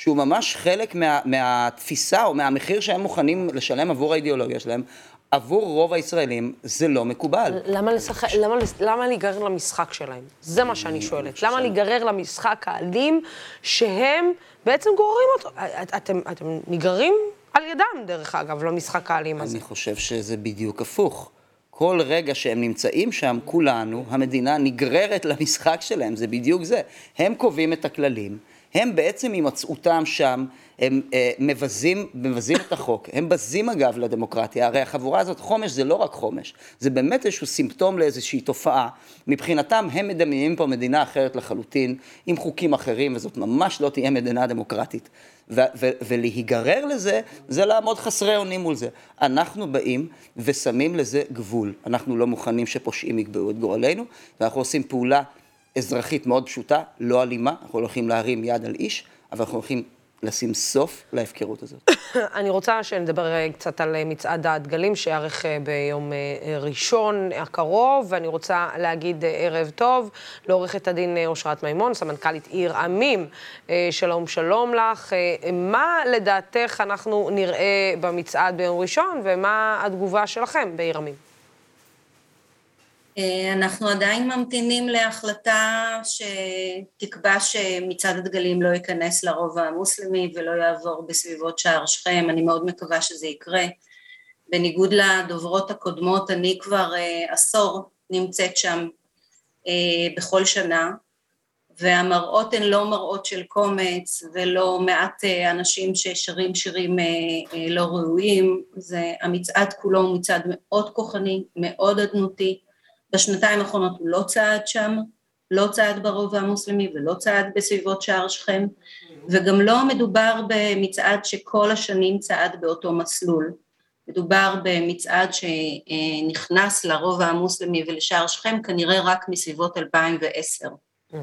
שהוא ממש חלק מה, מהתפיסה או מהמחיר שהם מוכנים לשלם עבור האידיאולוגיה שלהם, עבור רוב הישראלים זה לא מקובל. למה, לשח... למה, למה להיגרר למשחק שלהם? זה מה שאני שואלת. למה להיגרר למשחק האלים שהם בעצם גוררים אותו? אתם, אתם נגררים על ידם, דרך אגב, למשחק האלים הזה. אני חושב שזה בדיוק הפוך. כל רגע שהם נמצאים שם, כולנו, המדינה נגררת למשחק שלהם, זה בדיוק זה. הם קובעים את הכללים, הם בעצם הימצאותם שם, הם אה, מבזים, מבזים את החוק, הם בזים אגב לדמוקרטיה, הרי החבורה הזאת, חומש זה לא רק חומש, זה באמת איזשהו סימפטום לאיזושהי תופעה, מבחינתם הם מדמיינים פה מדינה אחרת לחלוטין, עם חוקים אחרים, וזאת ממש לא תהיה מדינה דמוקרטית. ו- ו- ולהיגרר לזה, זה לעמוד חסרי אונים מול זה. אנחנו באים ושמים לזה גבול. אנחנו לא מוכנים שפושעים יקבעו את גורלנו, ואנחנו עושים פעולה אזרחית מאוד פשוטה, לא אלימה, אנחנו הולכים להרים יד על איש, אבל אנחנו הולכים לשים סוף להפקרות הזאת. אני רוצה שנדבר אה, קצת על אה, מצעד הדגלים שיארך אה, ביום ראשון הקרוב, ואני רוצה להגיד ערב טוב לעורכת הדין אושרת מימון, סמנכ"לית עיר עמים. שלום, שלום לך. מה לדעתך אנחנו נראה במצעד ביום ראשון, ומה התגובה שלכם בעיר עמים? אה, אנחנו עדיין ממתינים להחלטה שתקבע שמצעד הדגלים לא ייכנס לרובע המוסלמי ולא יעבור בסביבות שער שכם, אני מאוד מקווה שזה יקרה. בניגוד לדוברות הקודמות, אני כבר uh, עשור נמצאת שם uh, בכל שנה, והמראות הן לא מראות של קומץ ולא מעט uh, אנשים ששרים שירים uh, uh, לא ראויים, זה, המצעד כולו הוא מצעד מאוד כוחני, מאוד אדנותי, בשנתיים האחרונות הוא לא צעד שם, לא צעד ברובע המוסלמי ולא צעד בסביבות שער שכם, וגם לא מדובר במצעד שכל השנים צעד באותו מסלול. מדובר במצעד שנכנס לרובע המוסלמי ולשער שכם כנראה רק מסביבות 2010. Mm-hmm.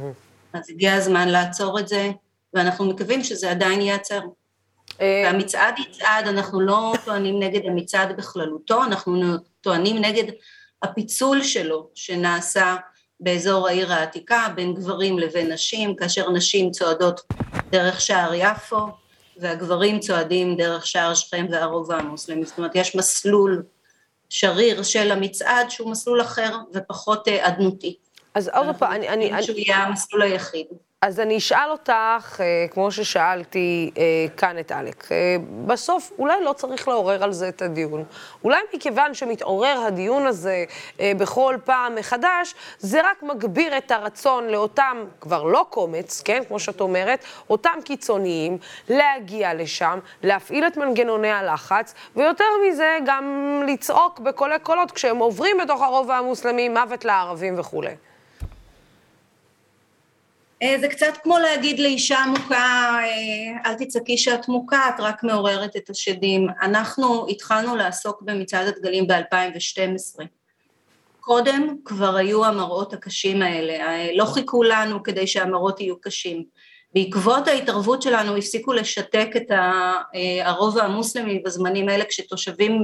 אז הגיע הזמן לעצור את זה, ואנחנו מקווים שזה עדיין ייעצר. אה, והמצעד יצעד, אנחנו לא טוענים נגד המצעד בכללותו, אנחנו טוענים נגד הפיצול שלו שנעשה באזור העיר העתיקה בין גברים לבין נשים, כאשר נשים צועדות דרך שער יפו והגברים צועדים דרך שער שכם והרובע המוסלמי, זאת אומרת יש מסלול שריר של המצעד שהוא מסלול אחר ופחות אה, אדנותי. אז עוד פעם, אני... אני... שהוא יהיה המסלול היחיד. אז אני אשאל אותך, אה, כמו ששאלתי אה, כאן את אלק, אה, בסוף אולי לא צריך לעורר על זה את הדיון. אולי מכיוון שמתעורר הדיון הזה בכל פעם מחדש, זה רק מגביר את הרצון לאותם, כבר לא קומץ, כן, כמו שאת אומרת, אותם קיצוניים, להגיע לשם, להפעיל את מנגנוני הלחץ, ויותר מזה, גם לצעוק בקולי קולות כשהם עוברים בתוך הרובע המוסלמי, מוות לערבים וכולי. אה, זה קצת כמו להגיד לאישה מוכה, אה, אל תצעקי שאת מוכה, את רק מעוררת את השדים. אנחנו התחלנו לעסוק במצעד הדגלים ב-2012. קודם כבר היו המראות הקשים האלה, אה, לא חיכו לנו כדי שהמראות יהיו קשים. בעקבות ההתערבות שלנו הפסיקו לשתק את הרובע המוסלמי בזמנים האלה כשתושבים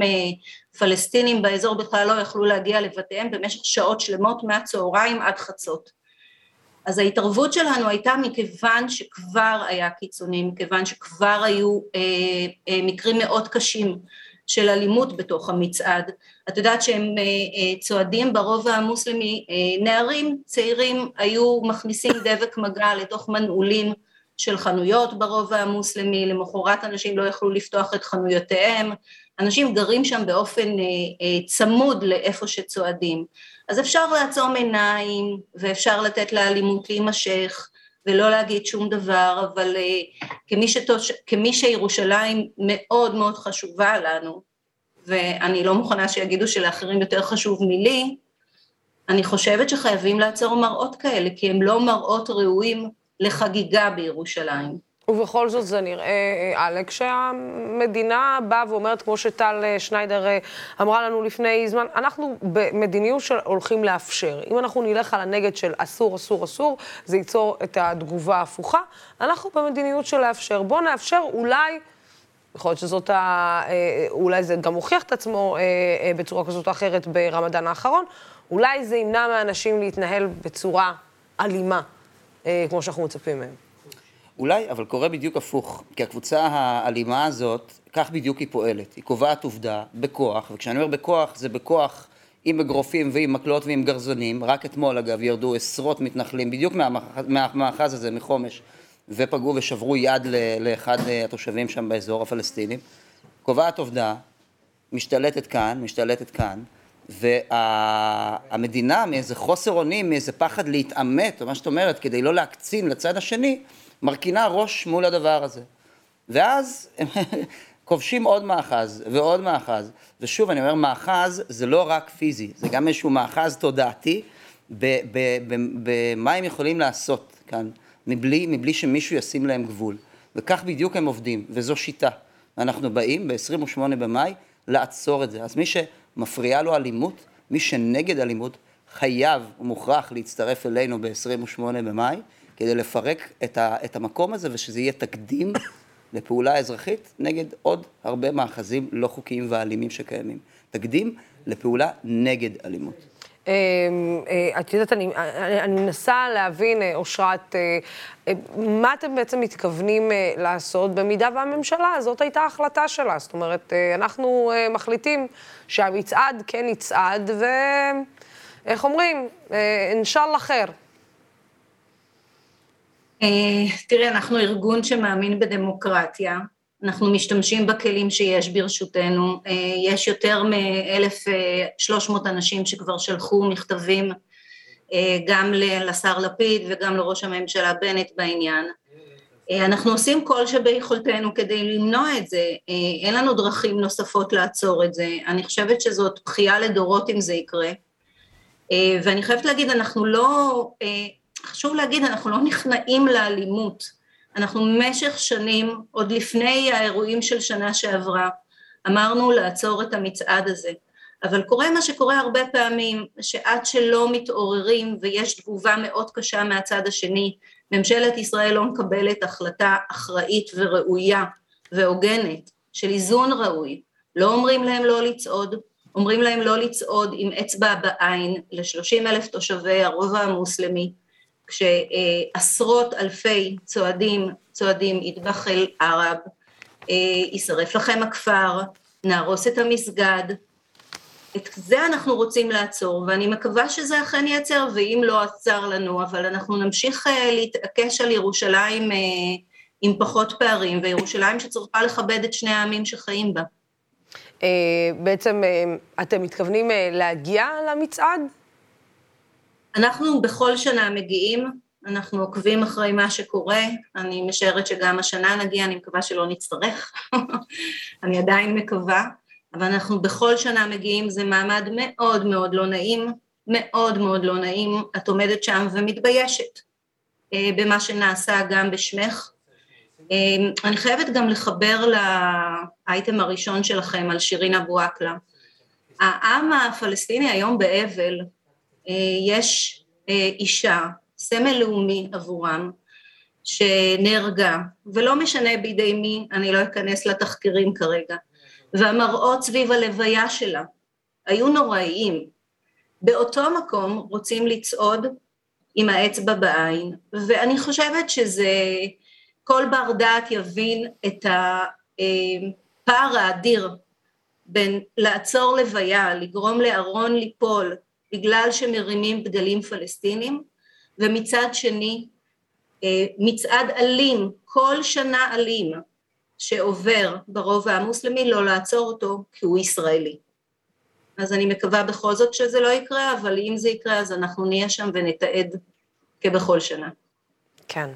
פלסטינים באזור בכלל לא יכלו להגיע לבתיהם במשך שעות שלמות מהצהריים עד חצות. אז ההתערבות שלנו הייתה מכיוון שכבר היה קיצוני, מכיוון שכבר היו אה, אה, מקרים מאוד קשים של אלימות בתוך המצעד. את יודעת שהם אה, אה, צועדים ברובע המוסלמי, אה, נערים צעירים היו מכניסים דבק מגע לתוך מנעולים של חנויות ברובע המוסלמי, למחרת אנשים לא יכלו לפתוח את חנויותיהם, אנשים גרים שם באופן צמוד לאיפה שצועדים. אז אפשר לעצום עיניים ואפשר לתת לאלימות להימשך ולא להגיד שום דבר, אבל uh, כמי, שתוש... כמי שירושלים מאוד מאוד חשובה לנו, ואני לא מוכנה שיגידו שלאחרים יותר חשוב מלי, אני חושבת שחייבים לעצור מראות כאלה, כי הם לא מראות ראויים לחגיגה בירושלים. ובכל זאת זה נראה, אלק, שהמדינה באה ואומרת, כמו שטל אה, שניידר אה, אמרה לנו לפני זמן, אנחנו במדיניות של הולכים לאפשר. אם אנחנו נלך על הנגד של אסור, אסור, אסור, זה ייצור את התגובה ההפוכה. אנחנו במדיניות של לאפשר. בואו נאפשר אולי... יכול להיות שזאת ה... אה, אולי זה גם הוכיח את עצמו בצורה כזאת או אחרת ברמדאן האחרון, אולי זה ימנע מאנשים להתנהל בצורה אלימה, כמו שאנחנו מצפים מהם. אולי, אבל קורה בדיוק הפוך, כי הקבוצה האלימה הזאת, כך בדיוק היא פועלת. היא קובעת עובדה בכוח, וכשאני אומר בכוח, זה בכוח עם אגרופים ועם מקלות ועם גרזנים. רק אתמול, אגב, ירדו עשרות מתנחלים בדיוק מהמאחז הזה, מחומש, ופגעו ושברו יד לאחד התושבים שם באזור הפלסטינים. קובעת עובדה, משתלטת כאן, משתלטת כאן, והמדינה, מאיזה חוסר אונים, מאיזה פחד להתעמת, או מה שאת אומרת, כדי לא להקצין לצד השני, מרכינה ראש מול הדבר הזה. ואז הם כובשים עוד מאחז ועוד מאחז. ושוב, אני אומר, מאחז זה לא רק פיזי, זה גם איזשהו מאחז תודעתי במה הם יכולים לעשות כאן, מבלי, מבלי שמישהו ישים להם גבול. וכך בדיוק הם עובדים, וזו שיטה. ואנחנו באים ב-28 במאי לעצור את זה. אז מי שמפריעה לו אלימות, מי שנגד אלימות, חייב ומוכרח להצטרף אלינו ב-28 במאי, כדי לפרק את, ה, את המקום הזה ושזה יהיה תקדים לפעולה אזרחית נגד עוד הרבה מאחזים לא חוקיים ואלימים שקיימים. תקדים לפעולה נגד אלימות. אמ, אה, את יודעת, אני, אני מנסה להבין, אה, אושרת, אה, מה אתם בעצם מתכוונים לעשות במידה והממשלה, זאת הייתה ההחלטה שלה. זאת אומרת, אנחנו מחליטים שהמצעד כן יצעד, ואיך אומרים, אינשאללה חיר. תראי, אנחנו ארגון שמאמין בדמוקרטיה. אנחנו משתמשים בכלים שיש ברשותנו, אה, יש יותר מ-1,300 אנשים שכבר שלחו מכתבים אה, גם לשר לפיד וגם לראש הממשלה בנט בעניין. אה, אנחנו עושים כל שביכולתנו כדי למנוע את זה, אין לנו דרכים נוספות לעצור את זה, אני חושבת שזאת בכייה לדורות אם זה יקרה. ואני חייבת להגיד, אנחנו לא, חשוב להגיד, אנחנו לא נכנעים לאלימות. אנחנו במשך שנים, עוד לפני האירועים של שנה שעברה, אמרנו לעצור את המצעד הזה. אבל קורה מה שקורה הרבה פעמים, שעד שלא מתעוררים ויש תגובה מאוד קשה מהצד השני, ממשלת ישראל לא מקבלת החלטה אחראית וראויה והוגנת של איזון ראוי. לא אומרים להם לא לצעוד, אומרים להם לא לצעוד עם אצבע בעין לשלושים אלף תושבי הרובע המוסלמי, כשעשרות אלפי צועדים צועדים ידבח אל ערב, אה, יישרף לכם הכפר, נהרוס את המסגד, את זה אנחנו רוצים לעצור, ואני מקווה שזה אכן ייעצר, ואם לא עצר לנו, אבל אנחנו נמשיך אה, להתעקש על ירושלים אה, עם פחות פערים, וירושלים שצריכה לכבד את שני העמים שחיים בה. בעצם אתם מתכוונים להגיע למצעד? אנחנו בכל שנה מגיעים, אנחנו עוקבים אחרי מה שקורה, אני משערת שגם השנה נגיע, אני מקווה שלא נצטרך, אני עדיין מקווה, אבל אנחנו בכל שנה מגיעים, זה מעמד מאוד מאוד לא נעים, מאוד מאוד לא נעים, את עומדת שם ומתביישת אה, במה שנעשה גם בשמך. אה, אני חייבת גם לחבר לאייטם הראשון שלכם על שירין אבו עקלה. העם הפלסטיני היום באבל, יש אישה, סמל לאומי עבורם, שנהרגה, ולא משנה בידי מי, אני לא אכנס לתחקירים כרגע, והמראות סביב הלוויה שלה היו נוראיים. באותו מקום רוצים לצעוד עם האצבע בעין, ואני חושבת שזה, כל בר דעת יבין את הפער האדיר בין לעצור לוויה, לגרום לארון ליפול, בגלל שמרימים דגלים פלסטינים, ומצד שני אה, מצעד אלים, כל שנה אלים, שעובר ברובע המוסלמי, לא לעצור אותו כי הוא ישראלי. אז אני מקווה בכל זאת שזה לא יקרה, אבל אם זה יקרה אז אנחנו נהיה שם ונתעד כבכל שנה. כן.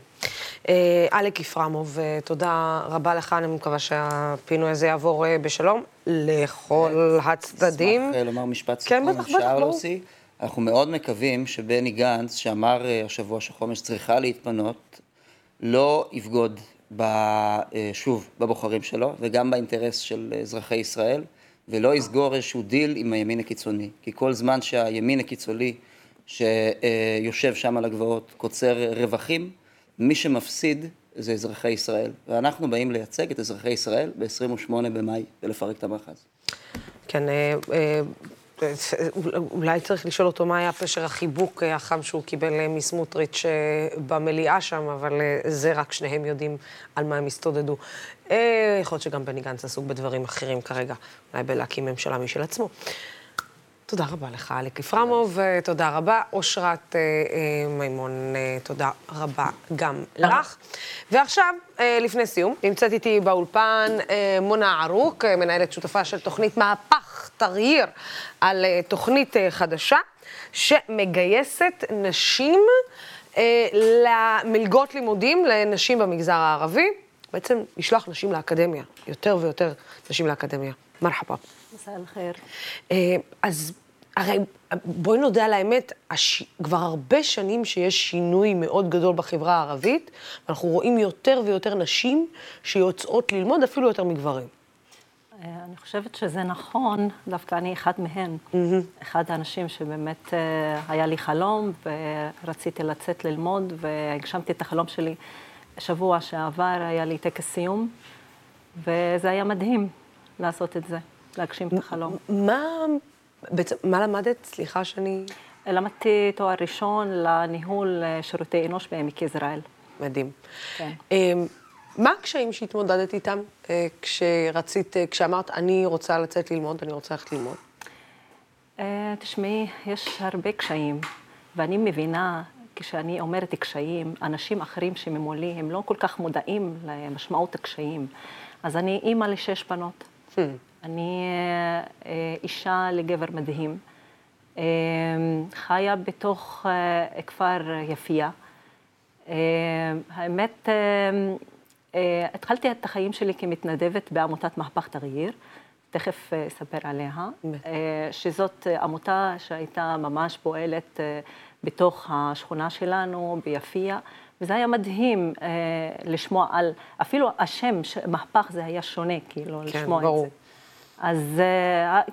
אה, אלק יפרמוב, אה, תודה רבה לך, אני מקווה שהפינוי הזה יעבור בשלום לכל הצדדים. אשמח לומר משפט סיכום, כן, בטח, בטח, ברור. אנחנו מאוד מקווים שבני גנץ, שאמר אה, השבוע שחומש צריכה להתפנות, לא יבגוד אה, שוב בבוחרים שלו וגם באינטרס של אזרחי ישראל, ולא יסגור איזשהו דיל עם הימין הקיצוני. כי כל זמן שהימין הקיצוני שיושב שם על הגבעות קוצר רווחים, מי שמפסיד זה אזרחי ישראל. ואנחנו באים לייצג את אזרחי ישראל ב-28 במאי ולפרק את המאחז. כן, אה, אולי צריך לשאול אותו מה היה פשר החיבוק אה, החם שהוא קיבל אה, מסמוטריץ' אה, במליאה שם, אבל זה רק שניהם יודעים על מה הם הסתודדו. יכול להיות שגם בני גנץ עסוק בדברים אחרים כרגע, אולי בלהקים ממשלה משל עצמו. תודה רבה לך, אלק יפרמוב, תודה רבה. אושרת מימון, תודה רבה גם לך. ועכשיו, לפני סיום, נמצאת איתי באולפן מונה ערוק, מנהלת שותפה של תוכנית מהפך תרהיר על תוכנית חדשה, שמגייסת נשים אה, למלגות לימודים לנשים במגזר הערבי, בעצם לשלוח נשים לאקדמיה, יותר ויותר נשים לאקדמיה. מרחבה. מסע אל-חיר. אה, אז הרי בואי נודה על האמת, הש... כבר הרבה שנים שיש שינוי מאוד גדול בחברה הערבית, ואנחנו רואים יותר ויותר נשים שיוצאות ללמוד אפילו יותר מגברים. אה, אני חושבת שזה נכון, דווקא אני אחד מהן. Mm-hmm. אחד האנשים שבאמת אה, היה לי חלום, ורציתי לצאת ללמוד, והגשמתי את החלום שלי. שבוע שעבר היה לי טקס סיום, וזה היה מדהים לעשות את זה, להגשים את החלום. מה, בעצם, מה למדת? סליחה שאני... למדתי תואר ראשון לניהול אה, שירותי אנוש בעמק יזרעאל. מדהים. כן. מה הקשיים שהתמודדת איתם אה, כשרצית, אה, כשאמרת, אני רוצה לצאת ללמוד, אני רוצה ללכת ללמוד? תשמעי, יש הרבה קשיים, ואני מבינה, כשאני אומרת קשיים, אנשים אחרים שממולי, הם לא כל כך מודעים למשמעות הקשיים. אז אני אימא לשש בנות. אני אישה לגבר מדהים. חיה בתוך כפר יפיע. האמת, אה, התחלתי את החיים שלי כמתנדבת בעמותת מהפך תרעיר, תכף אה, אספר עליה, אה, שזאת עמותה שהייתה ממש פועלת בתוך השכונה שלנו, ביפיע, וזה היה מדהים לשמוע על, אפילו השם, מהפך זה היה שונה, כאילו, כן, לשמוע ברור. את זה. אז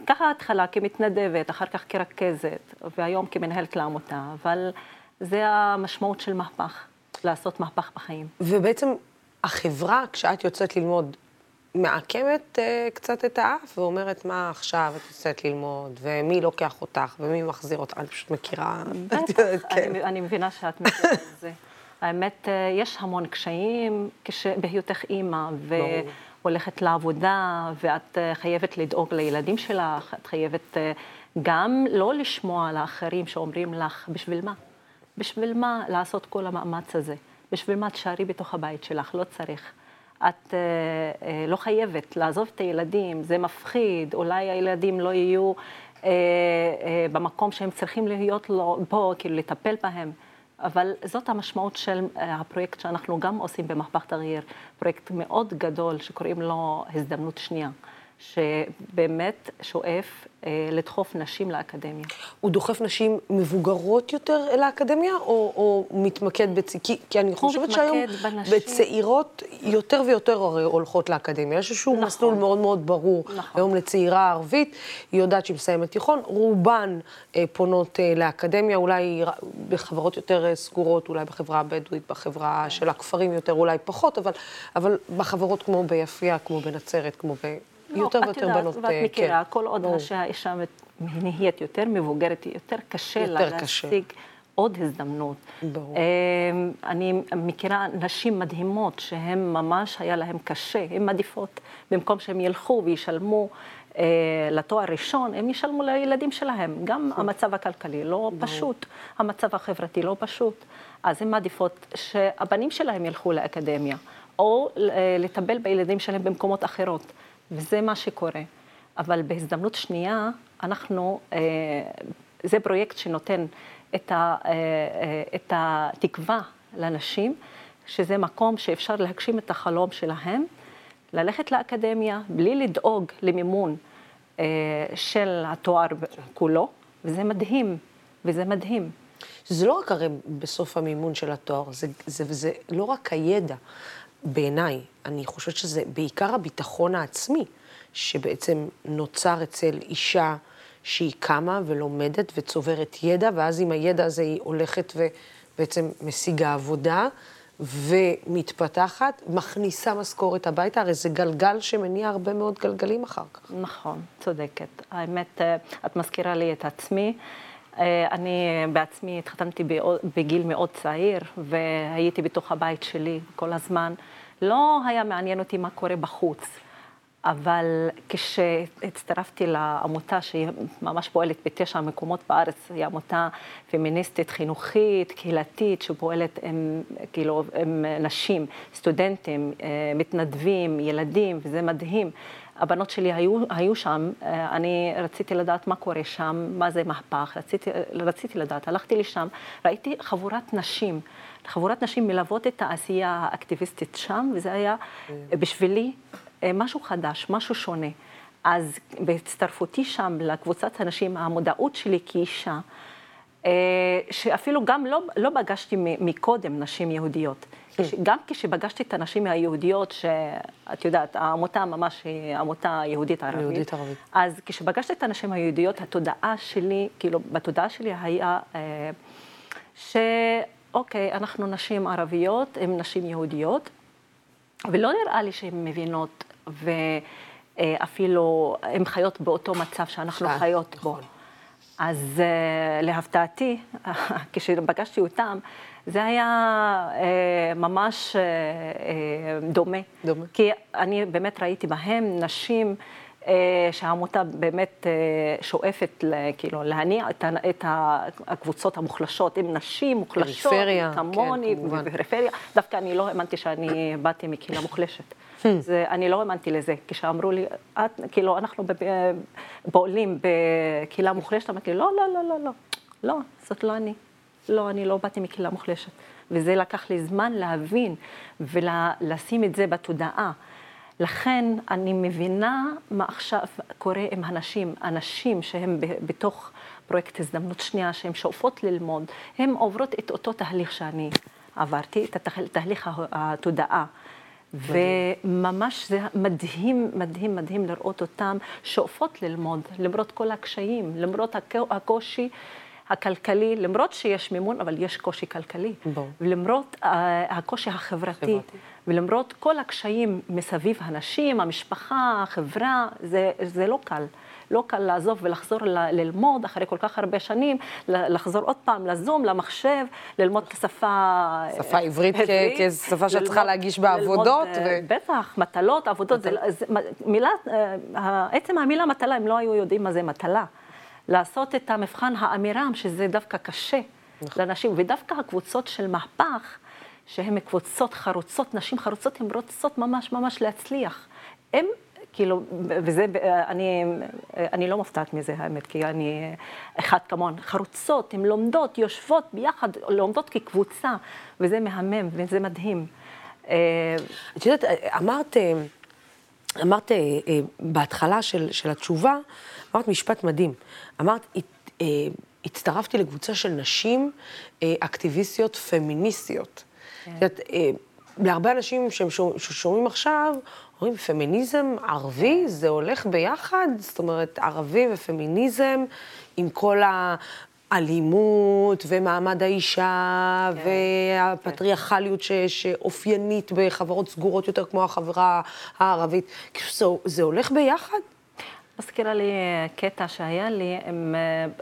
ככה ההתחלה כמתנדבת, אחר כך כרכזת, והיום כמנהלת לעמותה, אבל זה המשמעות של מהפך, לעשות מהפך בחיים. ובעצם החברה, כשאת יוצאת ללמוד, מעקמת uh, קצת את האף ואומרת, מה עכשיו את יוצאת ללמוד, ומי לוקח אותך, ומי מחזיר אותך, אני פשוט מכירה... בטח, כן. אני, אני מבינה שאת מכירה את זה. האמת, אה, יש המון קשיים בהיותך אימא, והולכת לעבודה, ואת אה, חייבת לדאוג לילדים שלך, את חייבת גם לא לשמוע לאחרים שאומרים לך, בשביל מה? בשביל מה לעשות כל המאמץ הזה? בשביל מה תשארי בתוך הבית שלך, לא צריך. את אה, אה, לא חייבת לעזוב את הילדים, זה מפחיד, אולי הילדים לא יהיו אה, אה, במקום שהם צריכים להיות לו, פה, כאילו לטפל בהם. אבל זאת המשמעות של אה, הפרויקט שאנחנו גם עושים במהפך תרעיר, פרויקט מאוד גדול שקוראים לו הזדמנות שנייה. שבאמת שואף אה, לדחוף נשים לאקדמיה. הוא דוחף נשים מבוגרות יותר אל האקדמיה, או, או מתמקד בצ... כי, כי אני חושבת שהיום בנשים... בצעירות יותר ויותר הרי הולכות לאקדמיה. יש איזשהו נכון. מסלול מאוד מאוד ברור. נכון. היום לצעירה ערבית, היא יודעת שהיא מסיימת תיכון, רובן אה, פונות אה, לאקדמיה, אולי בחברות יותר אה, סגורות, אולי בחברה הבדואית, בחברה של הכפרים יותר, אולי פחות, אבל, אבל בחברות כמו ביפיע, כמו בנצרת, כמו ב... לא, יותר ויותר בנות, ואת אה, מכירה, כן. כל עוד ברור. שהאישה נהיית יותר מבוגרת, יותר קשה יותר לה קשה. להשיג עוד הזדמנות. ברור. אמ, אני מכירה נשים מדהימות שהן ממש היה להן קשה, הן מעדיפות, במקום שהן ילכו וישלמו אה, לתואר ראשון, הם ישלמו לילדים שלהם. גם המצב הכלכלי לא. פשוט, המצב החברתי לא פשוט. אז הן מעדיפות שהבנים שלהם ילכו לאקדמיה, או אה, לטפל בילדים שלהם במקומות אחרות. וזה מה שקורה. אבל בהזדמנות שנייה, אנחנו, אה, זה פרויקט שנותן את, ה, אה, אה, את התקווה לנשים, שזה מקום שאפשר להגשים את החלום שלהם, ללכת לאקדמיה בלי לדאוג למימון של התואר כולו, וזה מדהים, וזה מדהים. זה לא רק הרי בסוף המימון של התואר, זה, זה, זה לא רק הידע. בעיניי, אני חושבת שזה בעיקר הביטחון העצמי, שבעצם נוצר אצל אישה שהיא קמה ולומדת וצוברת ידע, ואז עם הידע הזה היא הולכת ובעצם משיגה עבודה ומתפתחת, מכניסה משכורת הביתה, הרי זה גלגל שמניע הרבה מאוד גלגלים אחר כך. נכון, צודקת. האמת, אה, את מזכירה לי את עצמי. אה, אני בעצמי התחתנתי בגיל מאוד צעיר, והייתי בתוך הבית שלי כל הזמן. לא היה מעניין אותי מה קורה בחוץ. אבל כשהצטרפתי לעמותה שהיא ממש פועלת בתשע מקומות בארץ, היא עמותה פמיניסטית, חינוכית, קהילתית, שפועלת עם, כאילו, עם נשים, סטודנטים, אה, מתנדבים, ילדים, וזה מדהים. הבנות שלי היו, היו שם, אני רציתי לדעת מה קורה שם, מה זה מהפך, רציתי, רציתי לדעת, הלכתי לשם, ראיתי חבורת נשים, חבורת נשים מלוות את העשייה האקטיביסטית שם, וזה היה בשבילי משהו חדש, משהו שונה. אז בהצטרפותי שם לקבוצת הנשים, המודעות שלי כאישה, שאפילו גם לא, לא פגשתי מקודם נשים יהודיות. גם כשפגשתי את הנשים היהודיות, שאת יודעת, העמותה ממש היא עמותה יהודית ערבית. יהודית ערבית. אז כשפגשתי את הנשים היהודיות, התודעה שלי, כאילו, בתודעה שלי היה אה, שאוקיי, אנחנו נשים ערביות, הן נשים יהודיות, ולא נראה לי שהן מבינות, ואפילו הן חיות באותו מצב שאנחנו חיות בו. נכון. אז uh, להפתעתי, כשפגשתי אותם, זה היה uh, ממש uh, דומה. דומה. כי אני באמת ראיתי בהם נשים uh, שהעמותה באמת uh, שואפת, כאילו, להניע את, את הקבוצות המוחלשות. הן נשים מוחלשות, פריפריה, כמוני, כן, בפריפריה. דווקא אני לא האמנתי שאני באתי מקהילה מוחלשת. זה, אני לא האמנתי לזה. כשאמרו לי, את, כאילו, אנחנו פועלים בקהילה מוחלשת, אמרתי לא, לא, לא, לא, לא, לא, זאת לא אני. לא, אני לא באתי מקהילה מוחלשת. וזה לקח לי זמן להבין ולשים את זה בתודעה. לכן אני מבינה מה עכשיו קורה עם הנשים, הנשים שהן בתוך פרויקט הזדמנות שנייה, שהן שואפות ללמוד, הן עוברות את אותו תהליך שאני עברתי, את תהליך התודעה. וממש זה מדהים, מדהים, מדהים לראות אותם שואפות ללמוד, למרות כל הקשיים, למרות הקושי הכלכלי, למרות שיש מימון, אבל יש קושי כלכלי. בוא. ולמרות uh, הקושי החברתי, חברתי. ולמרות כל הקשיים מסביב הנשים, המשפחה, החברה, זה, זה לא קל. לא קל לעזוב ולחזור ל- ללמוד אחרי כל כך הרבה שנים, לחזור עוד פעם לזום, למחשב, ללמוד את השפה... שפה עברית כשפה שאת צריכה להגיש בעבודות. ו... בטח, מטלות, עבודות, מטל... זה, זה, מילה, עצם המילה מטלה, הם לא היו יודעים מה זה מטלה. לעשות את המבחן האמירם, שזה דווקא קשה נכון. לאנשים, ודווקא הקבוצות של מהפך, שהן קבוצות חרוצות, נשים חרוצות, הן רוצות ממש ממש להצליח. הן כאילו, וזה, אני, אני לא מופתעת מזה, האמת, כי אני אחת כמוהן. חרוצות, הן לומדות, יושבות ביחד, לומדות כקבוצה, וזה מהמם, וזה מדהים. אה, את יודעת, אמרת, אמרת אה, בהתחלה של, של התשובה, אמרת משפט מדהים. אמרת, אה, הצטרפתי לקבוצה של נשים אקטיביסטיות פמיניסטיות. כן. את יודעת, להרבה אנשים ששומעים עכשיו, אומרים, פמיניזם ערבי, זה הולך ביחד? זאת אומרת, ערבי ופמיניזם עם כל האלימות ומעמד האישה כן, והפטריארכליות כן. שאופיינית בחברות סגורות יותר כמו החברה הערבית. כאילו, זה, זה הולך ביחד? מזכירה לי קטע שהיה לי עם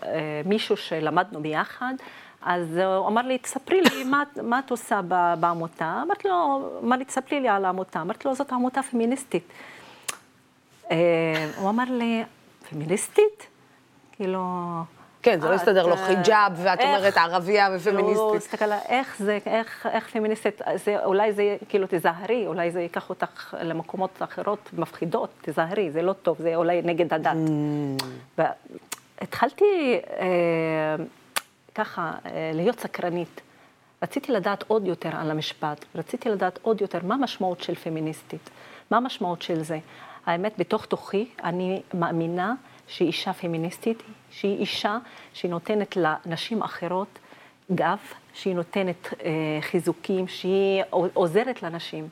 אה, מישהו שלמדנו ביחד. אז הוא אמר לי, תספרי לי מה, מה את עושה בעמותה. אמרתי לו, אמר לי, תספרי לי על העמותה. אמרתי לו, זאת עמותה פמיניסטית. אה, הוא אמר לי, פמיניסטית? כאילו... כן, זה לא הסתדר לו חיג'אב, ואת אומרת ערבייה ופמיניסטית. הוא הסתכל על איך זה, איך פמיניסטית, אולי זה, כאילו, תזהרי, אולי זה ייקח אותך למקומות אחרות מפחידות, תזהרי, זה לא טוב, זה אולי נגד הדת. Mm. והתחלתי... אה, ככה אה, להיות סקרנית. רציתי לדעת עוד יותר על המשפט, רציתי לדעת עוד יותר מה המשמעות של פמיניסטית, מה המשמעות של זה. האמת, בתוך תוכי אני מאמינה שהיא אישה פמיניסטית, שהיא אישה שנותנת לנשים אחרות גב, שהיא נותנת אה, חיזוקים, שהיא עוזרת לנשים.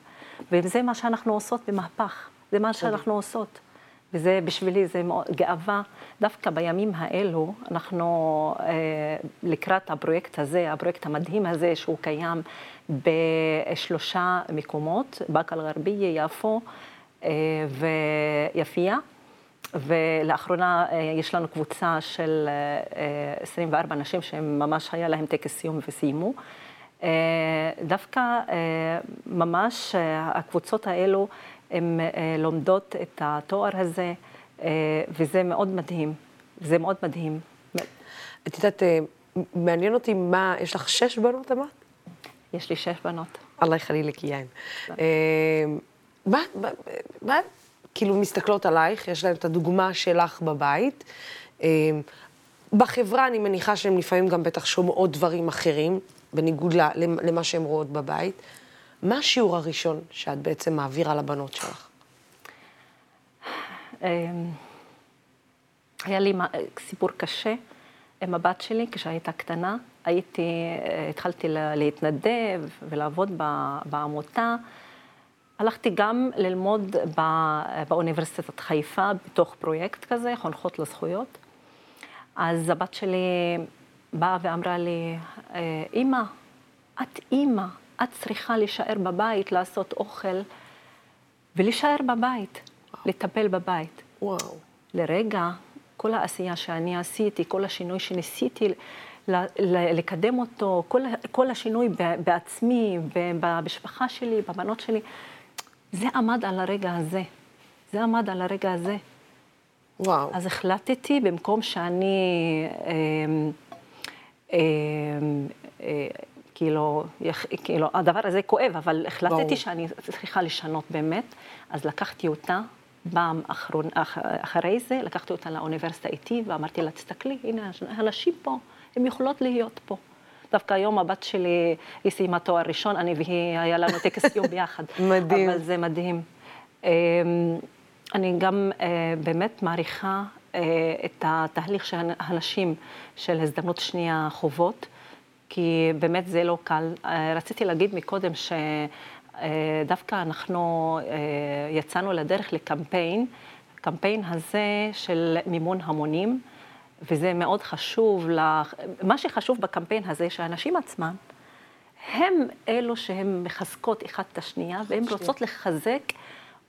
וזה מה שאנחנו עושות במהפך, זה מה שאנחנו עושות. וזה בשבילי, זה גאווה. דווקא בימים האלו, אנחנו אה, לקראת הפרויקט הזה, הפרויקט המדהים הזה, שהוא קיים בשלושה מקומות, באקה אל-גרבייה, יפו אה, ויפיע. ולאחרונה אה, יש לנו קבוצה של אה, 24 נשים שהם ממש היה להם טקס סיום וסיימו. אה, דווקא אה, ממש אה, הקבוצות האלו הן אה, לומדות את התואר הזה, אה, וזה מאוד מדהים. זה מאוד מדהים. את יודעת, אה, מעניין אותי מה, יש לך שש בנות, אמרת? יש לי שש בנות. אללה יחלי לקיין. מה, מה, כאילו מסתכלות עלייך, יש להן את הדוגמה שלך בבית. אמ, בחברה אני מניחה שהן לפעמים גם בטח שומעות דברים אחרים, בניגוד למה שהן רואות בבית. מה השיעור הראשון שאת בעצם מעבירה לבנות שלך? אמ, היה לי סיפור קשה עם הבת שלי כשהייתה קטנה. הייתי, אה, התחלתי להתנדב ולעבוד בעמותה. הלכתי גם ללמוד באוניברסיטת חיפה בתוך פרויקט כזה, חונכות לזכויות. אז הבת שלי באה ואמרה לי, אימא, אה, את אימא, את צריכה להישאר בבית, לעשות אוכל, ולהישאר בבית, לטפל בבית. וואו. לרגע, כל העשייה שאני עשיתי, כל השינוי שניסיתי לקדם אותו, כל, כל השינוי בעצמי, במשפחה שלי, בבנות שלי, זה עמד על הרגע הזה. זה עמד על הרגע הזה. וואו. אז החלטתי, במקום שאני, אה, אה, אה, כאילו, כאילו, הדבר הזה כואב, אבל החלטתי ברור. שאני צריכה לשנות באמת, אז לקחתי אותה, פעם אחרון, אח, אחרי זה, לקחתי אותה לאוניברסיטה איתי, ואמרתי לה, תסתכלי, הנה, הנשים פה, הן יכולות להיות פה. דווקא היום הבת שלי, היא סיימה תואר ראשון, אני והיא, היה לנו טקס יום ביחד. מדהים. אבל זה מדהים. אמ, אני גם אה, באמת מעריכה אה, את התהליך שהנשים של הזדמנות שנייה חוות, כי באמת זה לא קל. אה, רציתי להגיד מקודם שדווקא אנחנו יצאנו לדרך לקמפיין, קמפיין הזה של מימון המונים. וזה מאוד חשוב, לך, מה שחשוב בקמפיין הזה, שהנשים עצמן, הם אלו שהן מחזקות אחת את השנייה, והן רוצות לחזק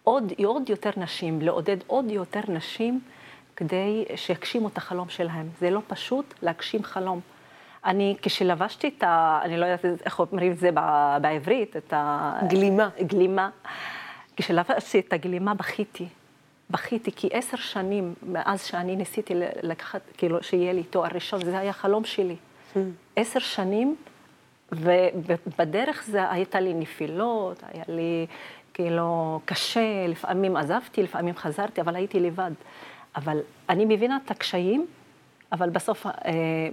עוד, עוד יותר נשים, לעודד עוד יותר נשים כדי שיגשימו את החלום שלהם. זה לא פשוט להגשים חלום. אני, כשלבשתי את ה... אני לא יודעת איך אומרים את זה בעברית, את ה... גלימה. גלימה. כשלבשתי את הגלימה בכיתי. בכיתי, כי עשר שנים מאז שאני ניסיתי לקחת, כאילו, שיהיה לי תואר ראשון, זה היה חלום שלי. Hmm. עשר שנים, ובדרך זה הייתה לי נפילות, היה לי כאילו קשה, לפעמים עזבתי, לפעמים חזרתי, אבל הייתי לבד. אבל אני מבינה את הקשיים, אבל בסוף אה,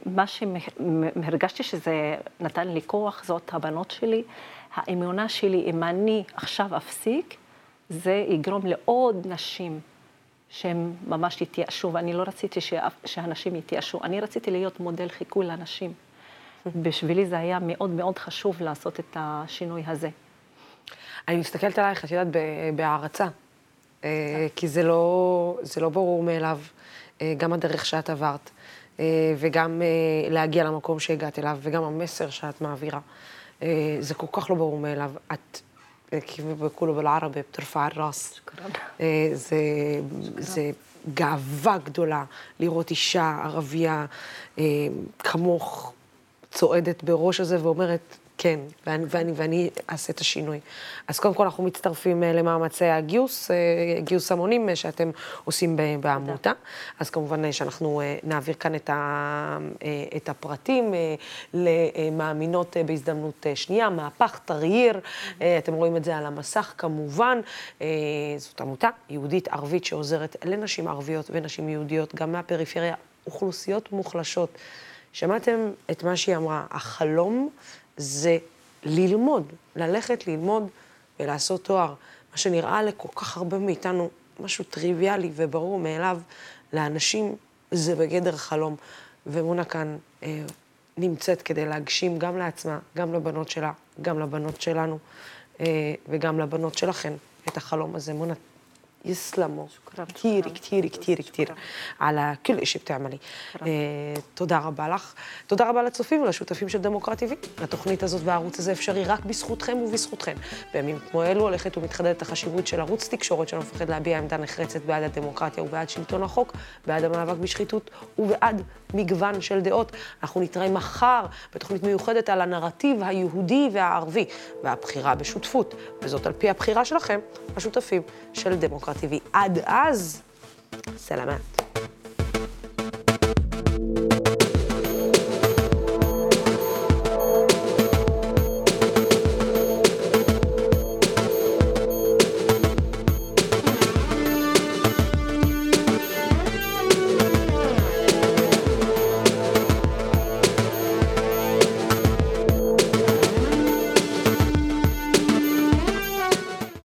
מה שהרגשתי שזה נתן לי כוח, זאת הבנות שלי. האמונה שלי, אם אני עכשיו אפסיק, זה יגרום לעוד נשים שהן ממש יתייאשו, ואני לא רציתי שאנשים יתייאשו, אני רציתי להיות מודל חיקוי לאנשים. בשבילי זה היה מאוד מאוד חשוב לעשות את השינוי הזה. אני מסתכלת עלייך, את יודעת, בהערצה, אה, כי זה לא, זה לא ברור מאליו, אה, גם הדרך שאת עברת, אה, וגם להגיע למקום שהגעת אליו, וגם המסר שאת מעבירה. זה כל כך לא ברור מאליו. את كيف بيقولوا بالعربي بترفع الراس. זה, זה גאווה גדולה לראות אישה ערבייה כמוך צועדת בראש הזה ואומרת, כן, ואני, ואני, ואני אעשה את השינוי. אז קודם כל אנחנו מצטרפים אה, למאמצי הגיוס, אה, גיוס המונים אה, שאתם עושים בעמותה. אז כמובן שאנחנו נעביר כאן את, ה, את הפרטים למאמינות בהזדמנות שנייה, מהפך, תריר, אתם רואים את זה על המסך כמובן. זאת עמותה יהודית ערבית שעוזרת לנשים ערביות ונשים יהודיות, גם מהפריפריה, אוכלוסיות מוחלשות. שמעתם את מה שהיא אמרה, החלום זה ללמוד, ללכת ללמוד ולעשות תואר. מה שנראה לכל כך הרבה מאיתנו משהו טריוויאלי וברור מאליו, לאנשים זה בגדר חלום. ומונה כאן אה, נמצאת כדי להגשים גם לעצמה, גם לבנות שלה, גם לבנות שלנו, אה, וגם לבנות שלכן את החלום הזה. מונה, يسلموا كثير كثير كثير كثير على كل شيء بتعملي תודה רבה לך. תודה רבה לצופים ולשותפים של דמוקרט TV. התוכנית הזאת והערוץ הזה אפשרי רק בזכותכם ובזכותכם. בימים כמו אלו הולכת ומתחדדת החשיבות של ערוץ תקשורת שלא מפחד להביע עמדה נחרצת בעד הדמוקרטיה ובעד שלטון החוק, בעד המאבק בשחיתות ובעד מגוון של דעות. אנחנו נתראה מחר בתוכנית מיוחדת על הנרטיב היהודי והערבי והבחירה בשותפות, וזאת על פי הבחירה שלכם, השותפים של דמוקרט TV. עד אז, סלמת.